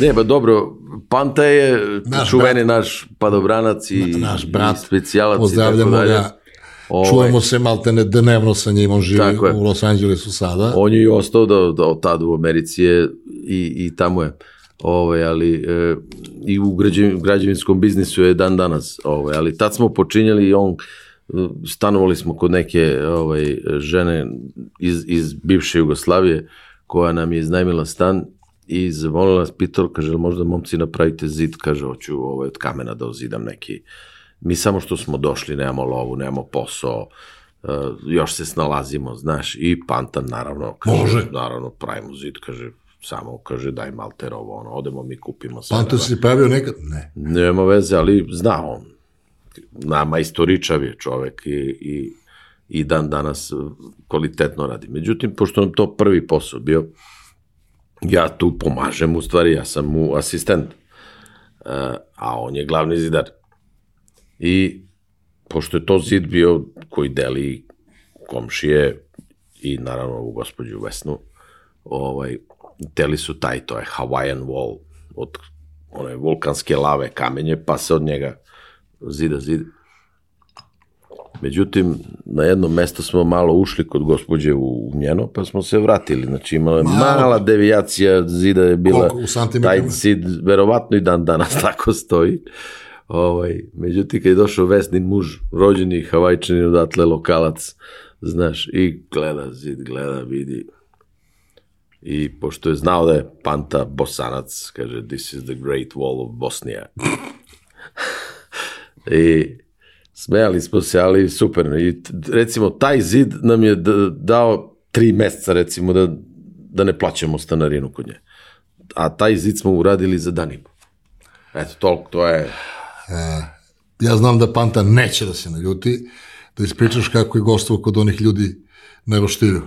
Ne, ba dobro, Panta je Naš čuveni naš padobranac i, naš brat. i specijalac Pozdravljamo ga. Ovaj, Čujemo se maltene dnevno sa njim, on živi u Los Angelesu sada. On je i ostao da, da od tada u Americi je i, i tamo je. Ovaj, ali e, i u građevin, građevinskom biznisu je dan danas. Ovaj, ali tad smo počinjali i on e, stanovali smo kod neke ovaj, žene iz, iz bivše Jugoslavije koja nam je iznajmila stan i zamolila nas, pitala, kaže, "Jel možda momci napravite zid, kaže, hoću ovaj, od kamena da ozidam neki. Mi samo što smo došli, nemamo lovu, nemamo posao, uh, još se snalazimo, znaš, i Pantan naravno, kaže, Može. naravno, pravimo zid, kaže, samo, kaže, daj malter ovo, ono, odemo mi kupimo sve. Panto si pravio nekad? Ne. Nema veze, ali zna on. Nama istoričav je čovek i, i, i dan danas kvalitetno radi. Međutim, pošto nam to prvi posao bio, ja tu pomažem, u stvari, ja sam mu asistent, uh, a on je glavni zidar. I pošto je to zid bio koji deli komšije i naravno ovu gospođu Vesnu, ovaj, deli su taj, to je Hawaiian wall, od one vulkanske lave kamenje, pa se od njega zida zid. Međutim, na jedno mesto smo malo ušli kod gospođe u, njeno, pa smo se vratili. Znači, imala je mala devijacija zida je bila, Koliko? Taj zid, verovatno i dan danas tako stoji. Ovaj, međutim, kad je došao Vesnin muž, rođeni havajčanin, odatle lokalac, znaš, i gleda zid, gleda, vidi. I pošto je znao da je Panta bosanac, kaže, this is the great wall of Bosnia. I smejali smo se, ali super. I recimo, taj zid nam je dao tri meseca, recimo, da, da ne plaćamo stanarinu kod nje. A taj zid smo uradili za dan i po. Eto, toliko, to je... Ja znam da Panta neće da se naljuti, da ispričaš kako je gostovao kod onih ljudi na roštilju.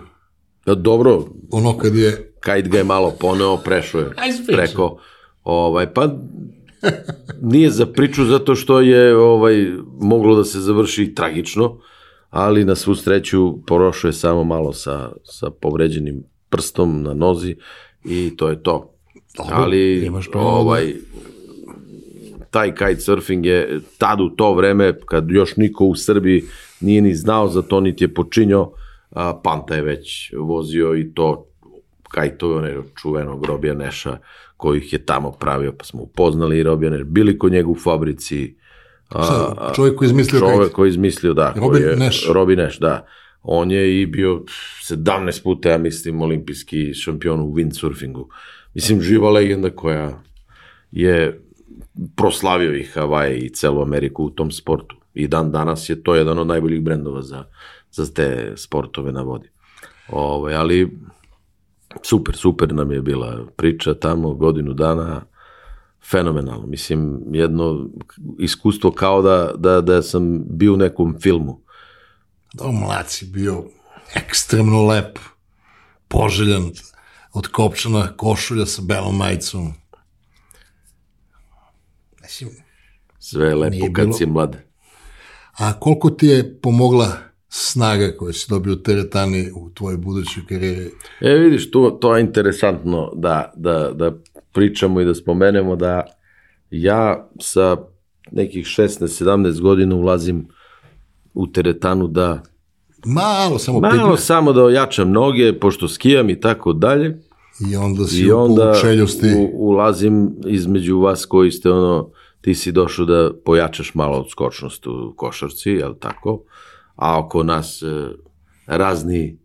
Da, dobro, Ono kad je, Kajt ga je malo poneo, prešao je preko. Ovaj, pa nije za priču zato što je ovaj moglo da se završi tragično, ali na svu sreću porošao je samo malo sa, sa povređenim prstom na nozi i to je to. Dobro, ali imaš pravo ovaj taj kitesurfing je tad u to vreme kad još niko u Srbiji nije ni znao za to niti je počinjao a, Panta je već vozio i to kajtove one čuvenog Robija Neša koji ih je tamo pravio pa smo upoznali i Robija Neš bili kod njega u fabrici a, Šta, čovjek koji je izmislio kajt. koji je izmislio da Robin koji je, Neš. Robin Neš da on je i bio 17 puta ja mislim olimpijski šampion u windsurfingu mislim živa legenda koja je proslavio i Havaje i celu Ameriku u tom sportu. I dan danas je to jedan od najboljih brendova za, za te sportove na vodi. Ove, ali super, super nam je bila priča tamo godinu dana. fenomenalno. Mislim, jedno iskustvo kao da, da, da sam bio u nekom filmu. Da, mlad si bio ekstremno lep, poželjan, od kopčana košulja sa belom majicom. Mislim, Sve je lepo kad bilo- si mlad. a koliko ti je pomogla snaga koju si dobio u teretani u tvojoj budućoj karijeri? E, vidiš, to, to je interesantno da, da, da pričamo i da spomenemo da ja sa nekih 16-17 godina ulazim u teretanu da Malo, samo malo pitanje. samo da ojačam noge, pošto skijam i tako dalje. I onda si I onda u ulazim između vas koji ste ono, ti si došao da pojačaš malo skočnost u košarci, jel tako? A oko nas e, razni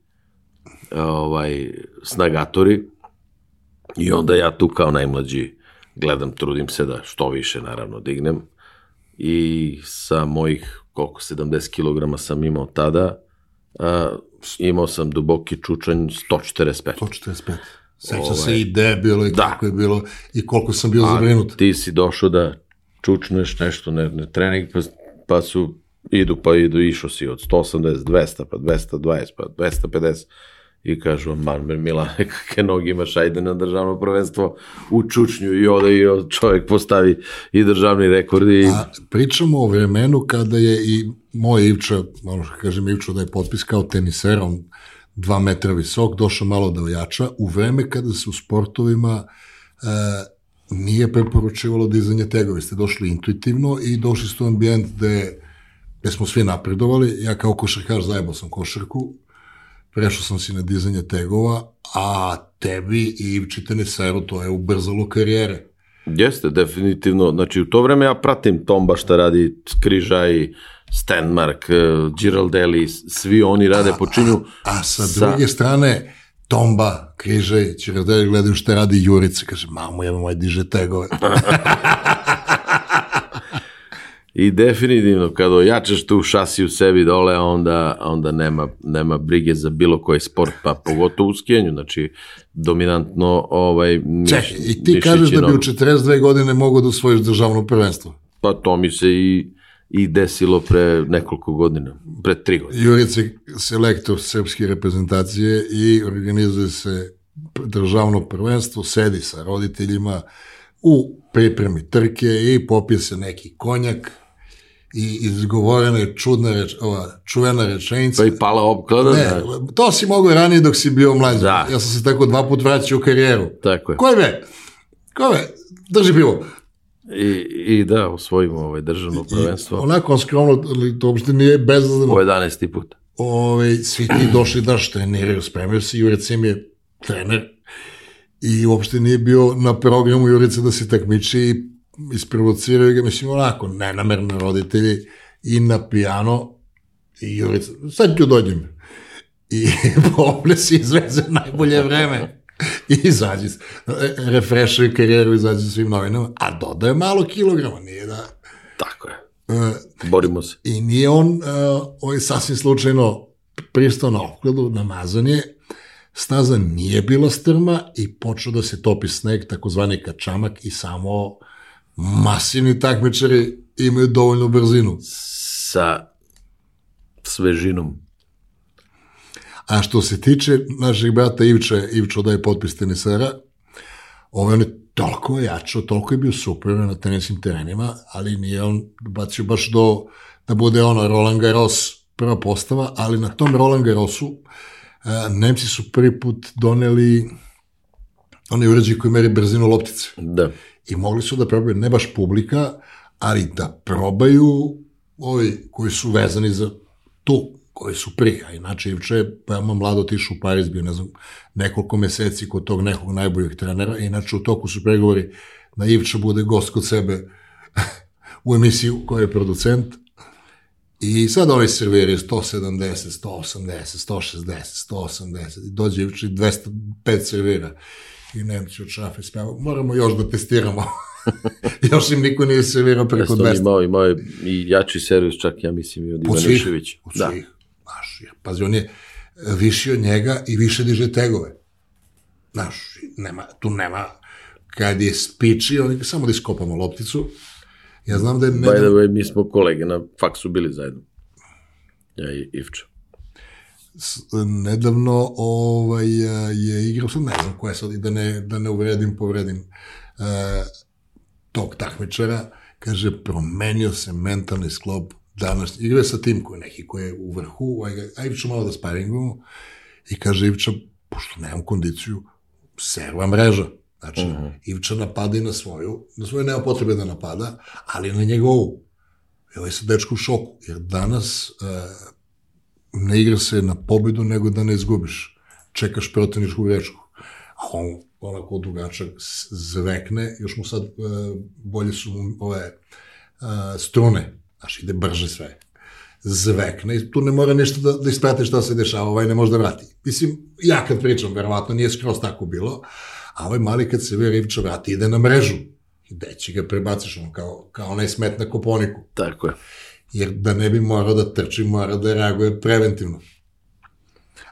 e, ovaj, snagatori i onda ja tu kao najmlađi gledam, trudim se da što više naravno dignem i sa mojih koliko 70 kg sam imao tada, a, imao sam duboki čučanj 145. 145. Sećam se i gde je bilo i Da. kako je bilo i koliko sam bio zabrinut. ti si došao da čučneš nešto, ne, ne trening, pa, pa su, idu, pa idu, išao si od 180, 200, pa 220, pa 250, i kažu, man, Mila, kakve noge imaš, ajde na državno prvenstvo u čučnju i ode i čovjek postavi i državni rekord i... A pričamo o vremenu kada je i moj Ivča, malo što kažem Ivča da je potpis kao teniser, on dva metra visok, došao malo da ojača, u vreme kada se u sportovima e, nije preporučivalo dizanje tegove, ste došli intuitivno i došli ste u ambijent gde, gde smo svi napredovali, ja kao košarkaš zajebao sam košarku, prešao sam si na dizanje tegova, a tebi i Ivči teniseru to je ubrzalo karijere. Jeste, definitivno. Znači, u to vreme ja pratim Tomba šta radi, Skrižaj, Stenmark, eh, Giraldelli, svi oni rade, počinju... A sa Sa- druge strane, Tomba, Križaj, Čiradelj gledaju šta radi Jurica, kaže, mamo, jebe moj, diže tegove. I definitivno, kada ojačaš tu šasi u sebi dole, onda, onda nema, nema brige za bilo koji sport, pa pogotovo u skijenju, znači dominantno ovaj, miš, Čekaj, i ti kažeš da bi u nogu. 42 godine mogao da osvojiš državno prvenstvo. Pa to mi se i, i desilo pre nekoliko godina, pre tri godine. Jurica je selektor srpske reprezentacije i organizuje se državno prvenstvo, sedi sa roditeljima u pripremi trke i popije se neki konjak i izgovorena je čudna reč, ova čuvena rečenica. Pa i pala opklada, Ne, da, to si mogao ranije dok si bio mlađi. Da. Ja sam se tako dva put vraćao u karijeru. tako je. Ko je be? Ko be? Drži pivo. I, I da, osvojimo ovaj državno prvenstvo Onako on skromno, ali to uopšte nije bezazleno. po 11. put. Ove, svi ti došli da što treniraju, spremaju se, Jurica im je trener i uopšte nije bio na programu Jurica da se takmiči i isprovociraju ga, mislim, onako, nenamerno roditelji i na pijano i Jurica, sad ću dođem. I poble si izveze najbolje vreme. I izađe, s- re- refrešuje karijeru, izađe svim novinama, a dodaje malo kilograma, nije da... Tako je. e, Borimo se. I nije on uh, ovaj sasvim slučajno pristao na opkladu, namazan je, staza nije bila strma i počeo da se topi sneg, takozvani kačamak i samo masivni takmičari imaju dovoljnu brzinu. Sa svežinom. A što se tiče našeg brata Ivče, Ivčo daje potpis tenisera, ovaj on je toliko jačao, toliko je bio super na tenisnim terenima, ali nije on bacio baš do, da bude ono Roland Garros prva postava, ali na tom Roland Garrosu a, Nemci su prvi put doneli onaj uređaj koji meri brzinu loptice. Da. I mogli su da probaju, ne baš publika, ali da probaju ovi koji su vezani za tu, koji su prije. A inače, Ivče je veoma mlado otišao u Pariz, bio, ne znam, nekoliko meseci kod tog nekog najboljeg trenera. Inače, u toku su pregovori da Ivča bude gost kod sebe u emisiju koja je producent. I sad oni serviraju 170, 180, 160, 180. I dođe i 205 servira. I Nemci od šafe speva. Moramo još da testiramo. još im niko nije servirao preko Jeste, on 200. imao, imao je i jači servis, čak ja mislim i od Od svih, Ivaniševića. od Da. Znaš, jer, pazi, on je e, viši od njega i više diže tegove. Znaš, nema, tu nema kad je spiči, oni samo da iskopamo lopticu. Ja znam da je... By the way, mi smo kolege na faksu bili zajedno. Ja i Ivča. Nedavno ovaj, je igrao, sad ne znam ko je sad, da ne, da ne uvredim, povredim e, tog takmičara, kaže, promenio se mentalni sklop danas, igra sa tim koji neki koji je u vrhu, ovaj, ga- aj ću malo da sparingujemo, i kaže Ivča, pošto nemam kondiciju, serva mreža. Znači, uh -huh. Ivča napada i na svoju, na svoju nema potrebe da napada, ali na njegovu. I ovaj se dečko u šoku, jer danas e, ne igra se na pobedu, nego da ne izgubiš. Čekaš protivničku grečku. A on, onako dugačak, s- zvekne, još mu sad e, bolje su mu ove e, strune, znaš, ide brže sve. Zvekne i tu ne mora ništa da, da isprate šta se dešava, ovaj ne može da vrati. Mislim, ja kad pričam, verovatno nije skroz tako bilo, a ovaj mali kad se Rivča vrati, ide na mrežu. I deći ga prebaciš, on kao, kao onaj smet na koponiku Tako je. Jer da ne bi morao da trči, mora da reaguje preventivno.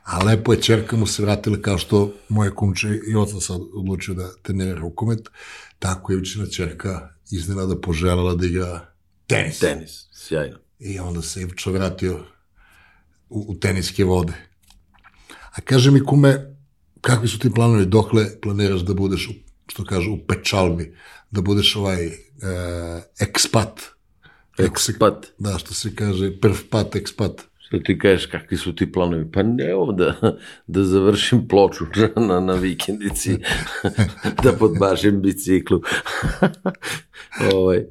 A lepo je, čerka mu se vratila kao što moje kumče i oca sad odlučio da trenira rukomet, tako je učina čerka iznenada poželjala da igra tenis. Tenis, sjajno. I onda se Ivčo vratio u, u teniske vode. A kaže mi kume, kakvi su ti planovi, dokle planiraš da budeš, što kažu, u pečalbi, da budeš ovaj e, ekspat, Ekspat. da, što se kaže, prv pat, ekspat. Što ti kažeš, kakvi su ti planovi? Pa ne, evo da, da završim ploču na, na vikendici, da podbašim biciklu. ovaj,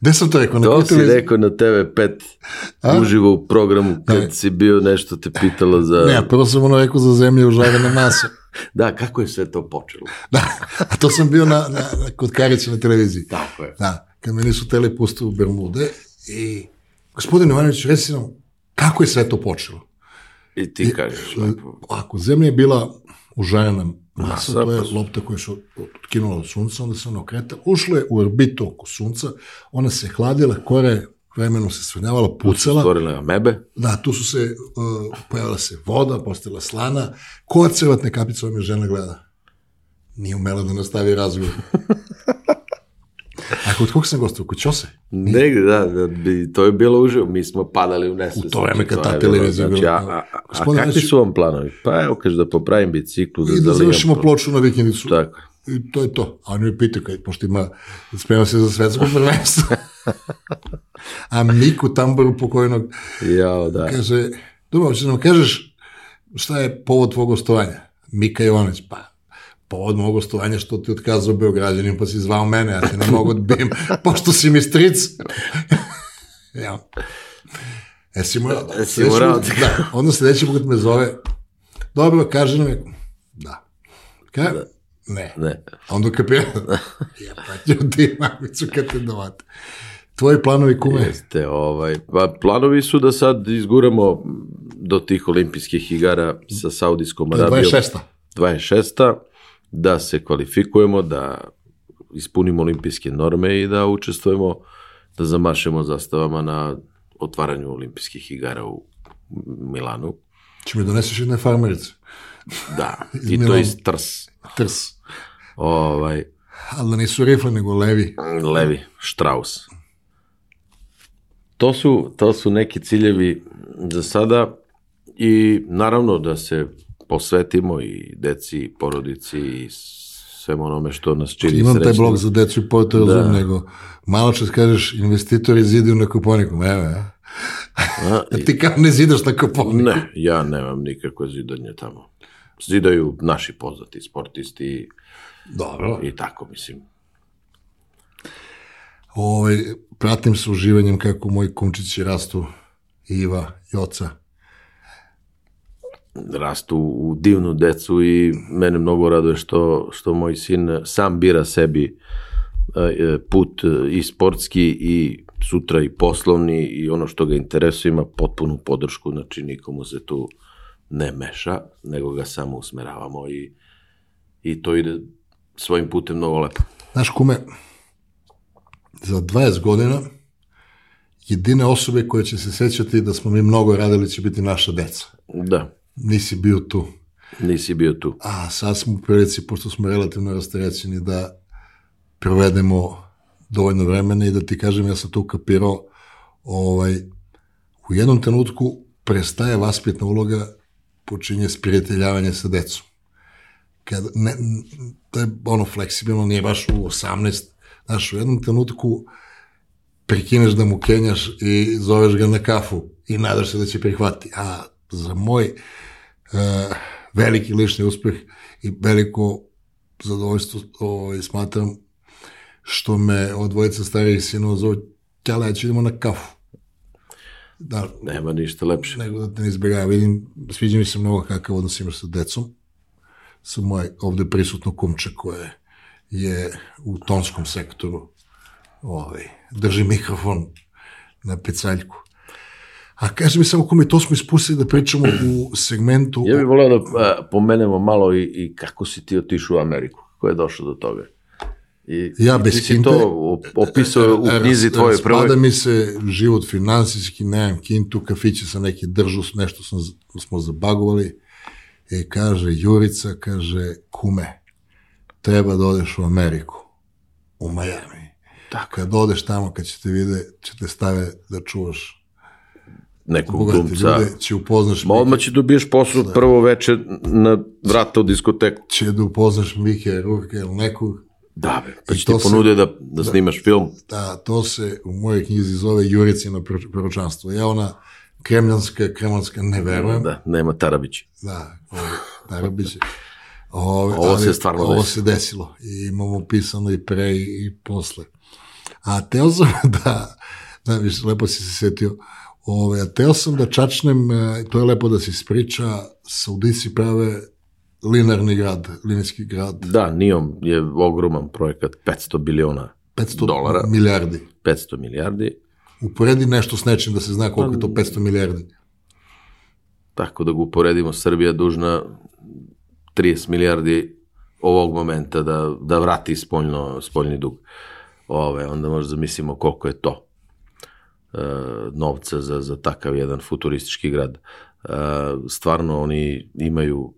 Gde sam to rekao? Na to si rekao na TV5 uživo u programu kad Ne. si bio nešto te pitala za... Ne, prvo sam ono rekao za zemlje užarena masa. Da, kako je sve to počelo? Da, a to sam bio na, na, na kod Karića na televiziji. Tako je. Da, kad me nisu tele pustiti u Bermude i gospodin Ivanović, reci nam, kako je sve to počelo? I ti kažeš lepo. Ako zemlja je bila užarena masa, to je lopta koja se otkinula od sunca, onda se ona okretala, ušla je u orbitu oko sunca, ona se hladila, kore vremenom se svrnjavala, pucala, Stvorile amebe. Da, tu su se, uh, pojavila se voda, postala slana, ko cevatne kapice ove me žena gleda? Nije umela da nastavi razgovor. Kod kog sam gostao? Kod Ćose? Negde, da, da bi, to je bilo uživo. Mi smo padali u nesvest. U to vreme kad To ta televizija znači, bila- a, a, a, kakvi znači- su vam planovi? Pa evo, kaže da popravim biciklu, da, I da zalijem završimo pro- ploču na vikendicu. Tako. I to je to. A oni me pitaju, kaj, pošto ima, sprema se za svetsko prvenstvo. A Miku Tamboru pokojnog Jao, da. kaže, dobro, hoćeš da nam kažeš šta je povod tvog gostovanja? Mika Jovanović, pa povod mog gostovanja što ti otkazao Beograđanin, pa si zvao mene, ja te ne mogu odbijem, pošto si mi stric. ja. E, si morao, da. E, si morao da- da. Onda sledeći put me zove, dobro, kaže nam da. Kaj? Ne. Ne. A onda kapira, ja pa ću ti mamicu kad te dovate. Tvoji planovi kume? Jeste, ovaj, pa planovi su da sad izguramo do tih olimpijskih igara sa Saudijskom Arabijom. 26. 26. Da se kvalifikujemo, da ispunimo olimpijske norme i da učestvujemo, da zamašemo zastavama na otvaranju olimpijskih igara u Milanu. Če mi doneseš jedne farmerice. Da, i to iz Trs. Trs. Ovaj, Ali da nisu rifle, nego levi. Levi, Strauss. To su, to su neki ciljevi za sada i naravno da se posvetimo i deci, i porodici i svemu onome što nas čini Imam taj srećnim. blog za decu i razum, Da. nego malo čas kažeš investitori zidaju na kuponiku. Evo, ja. A, ti kao ne zidaš na kuponiku. Ne, ja nemam nikakve zidanje tamo. Zidaju naši poznati sportisti Dobro. i tako, mislim. Ovaj, pratim sa uživanjem kako moji kumčići rastu, Iva, Joca. Rastu u divnu decu i mene mnogo raduje što, što moj sin sam bira sebi e, put e, i sportski i sutra i poslovni i ono što ga interesuje ima potpunu podršku, znači nikomu se tu ne meša, nego ga samo usmeravamo i, i to ide svojim putem mnogo lepo. Znaš, kume, za 20 godina jedine osobe koje će se sećati da smo mi mnogo radili će biti naša deca. Da, Nisi bio tu. nisi bio tu. A sad smo u prilici, pošto smo relativno rasterećeni, da provedemo dovoljno vremena i da ti kažem, ja sam to kapirao, ovaj, u jednom trenutku prestaje vaspitna uloga, počinje spiriteljavanje sa decom. Kad, ne, to je ono fleksibilno, nije baš u 18, znaš, u jednom trenutku prekineš da mu kenjaš i zoveš ga na kafu i nadaš se da će prihvati. A za moj uh, veliki lični uspeh i veliko zadovoljstvo ovaj, smatram što me od dvojica starijih sinova zove Ćala, ja ću idemo na kafu. Da, Nema ništa lepše. Nego da te ne izbjegava. Vidim, sviđa mi se mnogo kakav odnos imaš sa decom. Sa moje ovde prisutno kumče koje je u tonskom sektoru ovaj, drži mikrofon na pecaljku. A kaži mi samo kome, to smo ispustili da pričamo u segmentu... Ja bih volio da a, pomenemo malo i, i kako si ti otišao u Ameriku, ko je došao do toga. I, ja bez ti si kinte, to opisao u knjizi tvoje prve. Spada mi se život finansijski, nemam kintu, kafiće sam neki držu, nešto sam, smo zabagovali. I kaže, Jurica, kaže, kume, treba da odeš u Ameriku, u Miami. Tako. Kad odeš tamo, kad ćete vide, ćete stave da čuvaš nekog glumca. Ljude, će upoznaš Ma odmah će dobiješ posao da. prvo veče na vrata u diskoteku. Će da upoznaš Mike Ruke ili nekog. Da, be, pa će ti ponude da, da, da snimaš film. Da, to se u mojoj knjizi zove Juricino proročanstvo. Ja ona kremljanska, kremljanska, ne verujem. Da, nema Tarabić. Da, ovo, Tarabić. Ovo, ovo se stvarno ovo desilo. se desilo. I imamo pisano i pre i posle. A teo sam da, da viš, lepo si se setio, ove, a teo sam da čačnem, e, to je lepo da se ispriča, Saudici prave linarni grad, linijski grad. Da, Nijom je ogroman projekat, 500 biliona 500 dolara. milijardi. 500 milijardi. Uporedi nešto s nečim da se zna koliko je to 500 milijardi. Tako da ga uporedimo, Srbija dužna 30 milijardi ovog momenta da, da vrati spoljno, spoljni dug. Ove, onda možda zamislimo koliko je to novca za, za takav jedan futuristički grad. E, stvarno oni imaju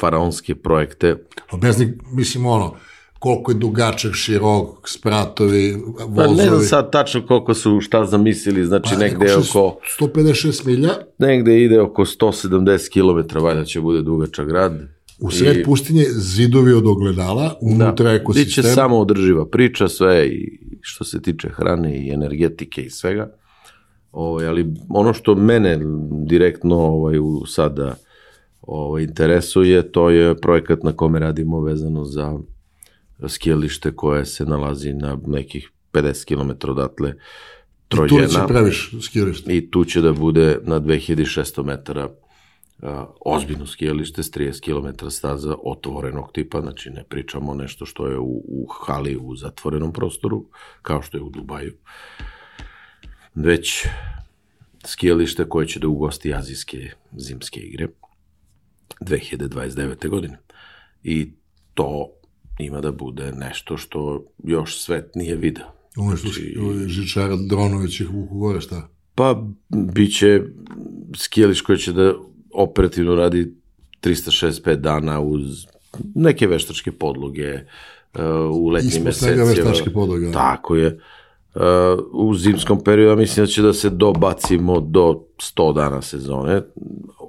faraonske projekte. Objasni, mislim ono, koliko je dugačak, širok, spratovi, vozovi. Pa ne znam sad tačno koliko su šta zamislili, znači pa, negde je oko... 156 milja? Negde ide oko 170 km, valjda će bude dugačak grad. U sred I, pustinje zidovi od ogledala, unutra da, ekosistem. Biće samo održiva priča, sve i što se tiče hrane i energetike i svega. Ovaj, ali ono što mene direktno ovaj, u sada ovaj, interesuje, to je projekat na kome radimo vezano za skijalište koje se nalazi na nekih 50 km odatle Trojena. I tu će praviš skijalište. I tu će da bude na 2600 metara ozbiljno skijalište s 30 km staza otvorenog tipa, znači ne pričamo nešto što je u, u hali u zatvorenom prostoru, kao što je u Dubaju, već skijalište koje će da ugosti azijske zimske igre 2029. godine. I to ima da bude nešto što još svet nije video. Ono što znači, Žičara Dronović ih vuku gore, šta? Pa, bit će skijališ koje će da operativno radi 365 dana uz neke veštačke podloge uh, u letnjim mesecima. Veštačke podloge. Da. Tako je. Uh, u zimskom periodu ja mislim da će da se dobacimo do 100 dana sezone,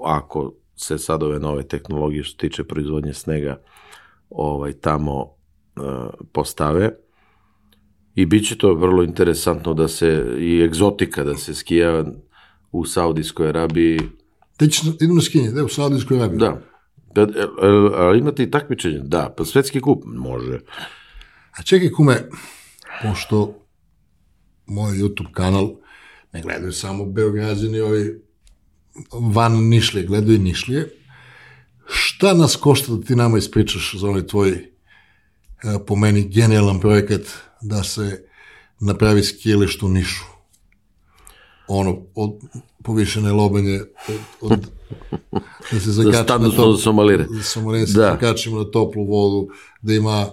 ako se sad ove nove tehnologije što tiče proizvodnje snega ovaj, tamo uh, postave. I bit će to vrlo interesantno da se, i egzotika da se skija u Saudijskoj Arabiji Te ćeš, idem na skinje, da, u Saudijskoj Arabiji. Da. da ali imate i takmičenje? Da, pa svetski kup može. A čekaj, kume, pošto moj YouTube kanal ne gledaju samo Beograđani, ovi van Nišlije, gledaju Nišlije, šta nas košta da ti nama ispričaš za onaj tvoj, e, po meni, genijalan projekat da se napravi skijelišt u Nišu? Ono, od povišene lobenje od, od da se zakačimo na, top, somalire. somalire se da. zakačimo na toplu vodu, da ima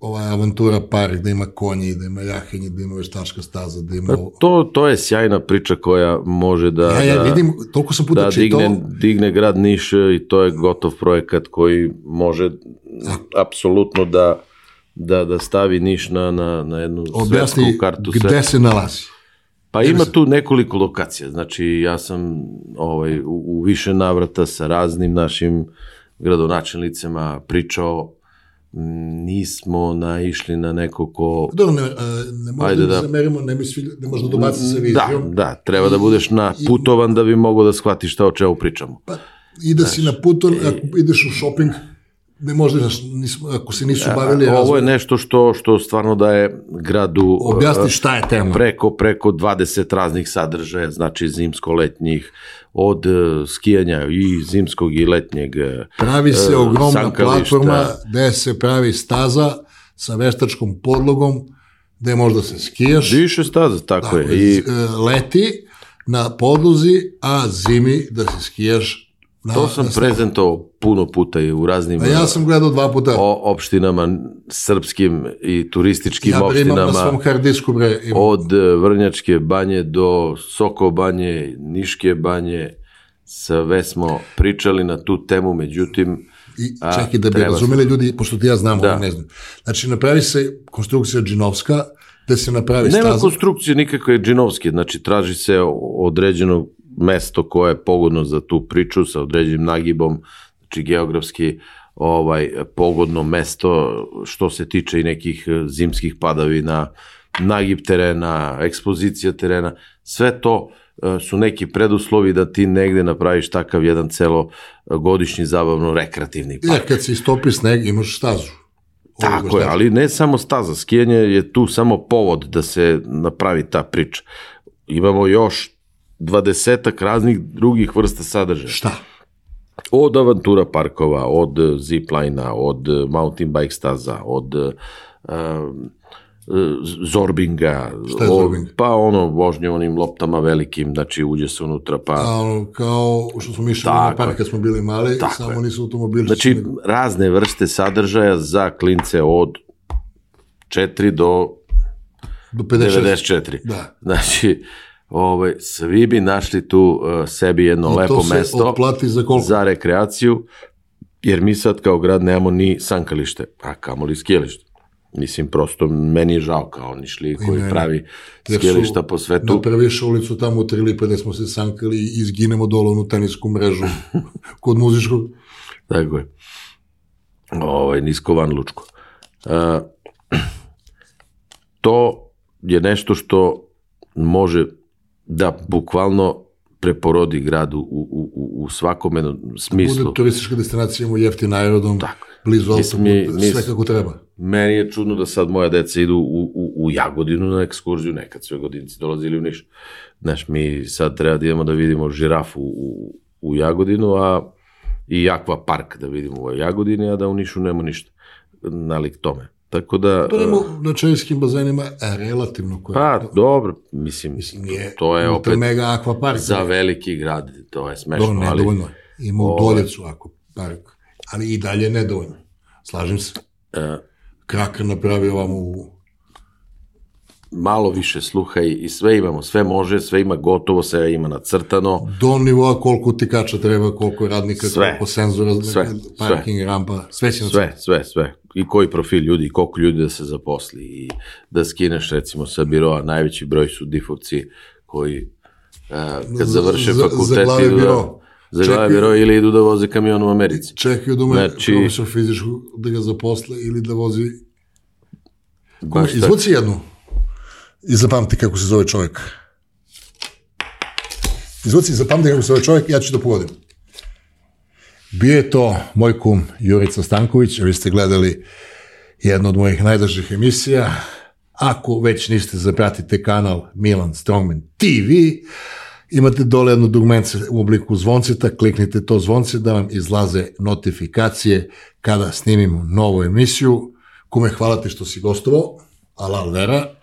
ovaj avantura park, da ima konji, da ima jahenje, da ima veštačka staza, da ima... Pa to, to je sjajna priča koja može da... Ja, ja da, vidim, toliko sam puta da čitao... Digne, digne grad Niš i to je gotov projekat koji može apsolutno da da, da stavi Niš na, na, na jednu Objasni svetsku kartu. gde sve- se nalazi. Pa ima tu nekoliko lokacija, znači ja sam ovaj, u, u više navrata sa raznim našim gradonačelnicama pričao, m, nismo naišli na neko ko... Dobro, ne, ne možda da, da. zamerimo, ne mi svi, ne možda dobaci sa Da, vizijom. da, treba da budeš na putovan da bi mogao da shvatiš šta o čemu pričamo. Pa, I da si na putu, ako ideš u shopping, ne možda, znaš, nismo, ako se nisu bavili A, Ovo je nešto što, što stvarno daje gradu objasni e, šta je tema. preko, preko 20 raznih sadržaja, znači zimsko-letnjih, od e, skijanja i zimskog i letnjeg. e, Pravi se ogromna platforma gde se pravi staza sa veštačkom podlogom, gde možda se skijaš, Više staza, tako je. i, I e, leti na podlozi, a zimi da se skijaš na, to sam na prezentovao puno puta i u raznim A ja sam gledao dva puta. o, opštinama srpskim i turističkim ja bre imam na opštinama. svom hardisku bre. Imam. od e, Vrnjačke banje do Soko banje, Niške banje, sve smo pričali na tu temu, međutim, I čekaj da bi razumeli ljudi, pošto ti ja znam, Da. da. ne znam. Znači, napravi se konstrukcija džinovska, gde se napravi nema staza. konstrukcije nikakve džinovske, znači traži se određeno mesto koje je pogodno za tu priču sa određenim nagibom, znači geografski ovaj pogodno mesto što se tiče i nekih e, zimskih padavina, nagib terena, ekspozicija terena, sve to e, su neki preduslovi da ti negde napraviš takav jedan celo godišnji zabavno rekreativni park. Jer kad se istopi sneg, imaš stazu. Tako je, ali ne samo staza, skijanje je tu samo povod da se napravi ta priča. Imamo još dvadesetak raznih drugih vrsta sadržaja. Šta? Od avantura parkova, od ziplina, od mountain bike staza, od uh, zorbinga, Šta je zorbing? pa ono, vožnje onim loptama velikim, znači uđe se unutra, pa... A, kao što smo mišli na park kad smo bili mali, Tako samo je. nisu automobili. Znači, razne vrste sadržaja za klince od 4 do do 56. 94. Da. Znači, ovaj, svi bi našli tu uh, sebi jedno I lepo se mesto za koliko? za rekreaciju, jer mi sad kao grad nemamo ni sankalište, a kamoli skijalište. Mislim, prosto meni je žao kao Nišli koji meni. pravi skijališta po svetu. Napraviš ulicu tamo u Trilipe gde smo se sankali i izginemo dole u tenisku mrežu kod muzičkog. Tako je. Ovaj, nisko van Lučko. A, to je nešto što može da bukvalno preporodi grad u, u, u, u svakom jednom smislu. Bude turistička destinacija, imamo jeftin aerodrom, Tako blizu autoputa, sve kako treba. Meni je čudno da sad moja deca idu u, u, u Jagodinu na ekskurziju, nekad sve godinci dolazili u Niš. Znaš, mi sad treba da idemo da vidimo žirafu u, u Jagodinu, a i akva park da vidimo u Jagodini, a da u Nišu nema ništa nalik tome. Tako da... To nema na čajskim bazenima e, relativno koje. Pa, dobro, mislim, Mislim, nije to je opet mega akvapark. za veliki grad, to je smešno, Dobro, ali nedovoljno. Ima u Ovaj. Doljecu akvapark, ali i dalje nedovoljno. Slažem se. e, Krakar napravi ovamo u... malo više sluha i, i sve imamo, sve može, sve ima gotovo, sve ima nacrtano, do nivoa koliko tikača treba, koliko radnika, Sve. koliko senzora, Sve. parking rampa, sve će sve, sve, sve. I koji profil ljudi, koliko ljudi da se zaposli i da skineš recimo sa biroa, najveći broj su difovci koji uh, kad Za- završe za- fakultet za idu da, za glave biro ili idu da voze kamion u Americi. Čekaju da mu je Znači- profesor fizičku da ga zaposle ili da vozi... Baš tako. Izvuci jednu i zapamti kako se zove čovjek. Izvuci i zapamti kako se zove čovjek, ja ću da pogodim. Bio je to moj kum Jurica Stanković, vi ste gledali jednu od mojih najdražih emisija. Ako već niste, zapratite kanal Milan Strongman TV, imate dole jedno dugmence u obliku zvonceta, kliknite to zvonce da vam izlaze notifikacije kada snimimo novu emisiju. Kume, hvala ti što si gostovao. Alal vera.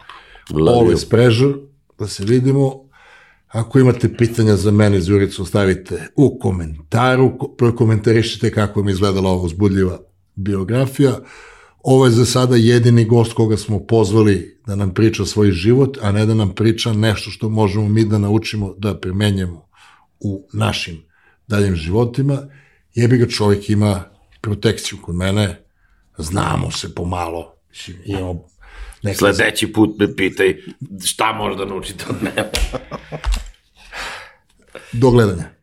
Always pleasure. Da se vidimo. Ako imate pitanja za mene, Zuricu, stavite u komentaru, ko- prokomentarišite kako mi izgledala ova uzbudljiva biografija. Ovo je za sada jedini gost koga smo pozvali da nam priča svoj život, a ne da nam priča nešto što možemo mi da naučimo da primenjamo u našim daljim životima. Jebi ga čovjek ima protekciju kod mene, znamo se pomalo, Imamo neke... Sledeći put me pitaj šta možda naučite od mene. Do gledanja.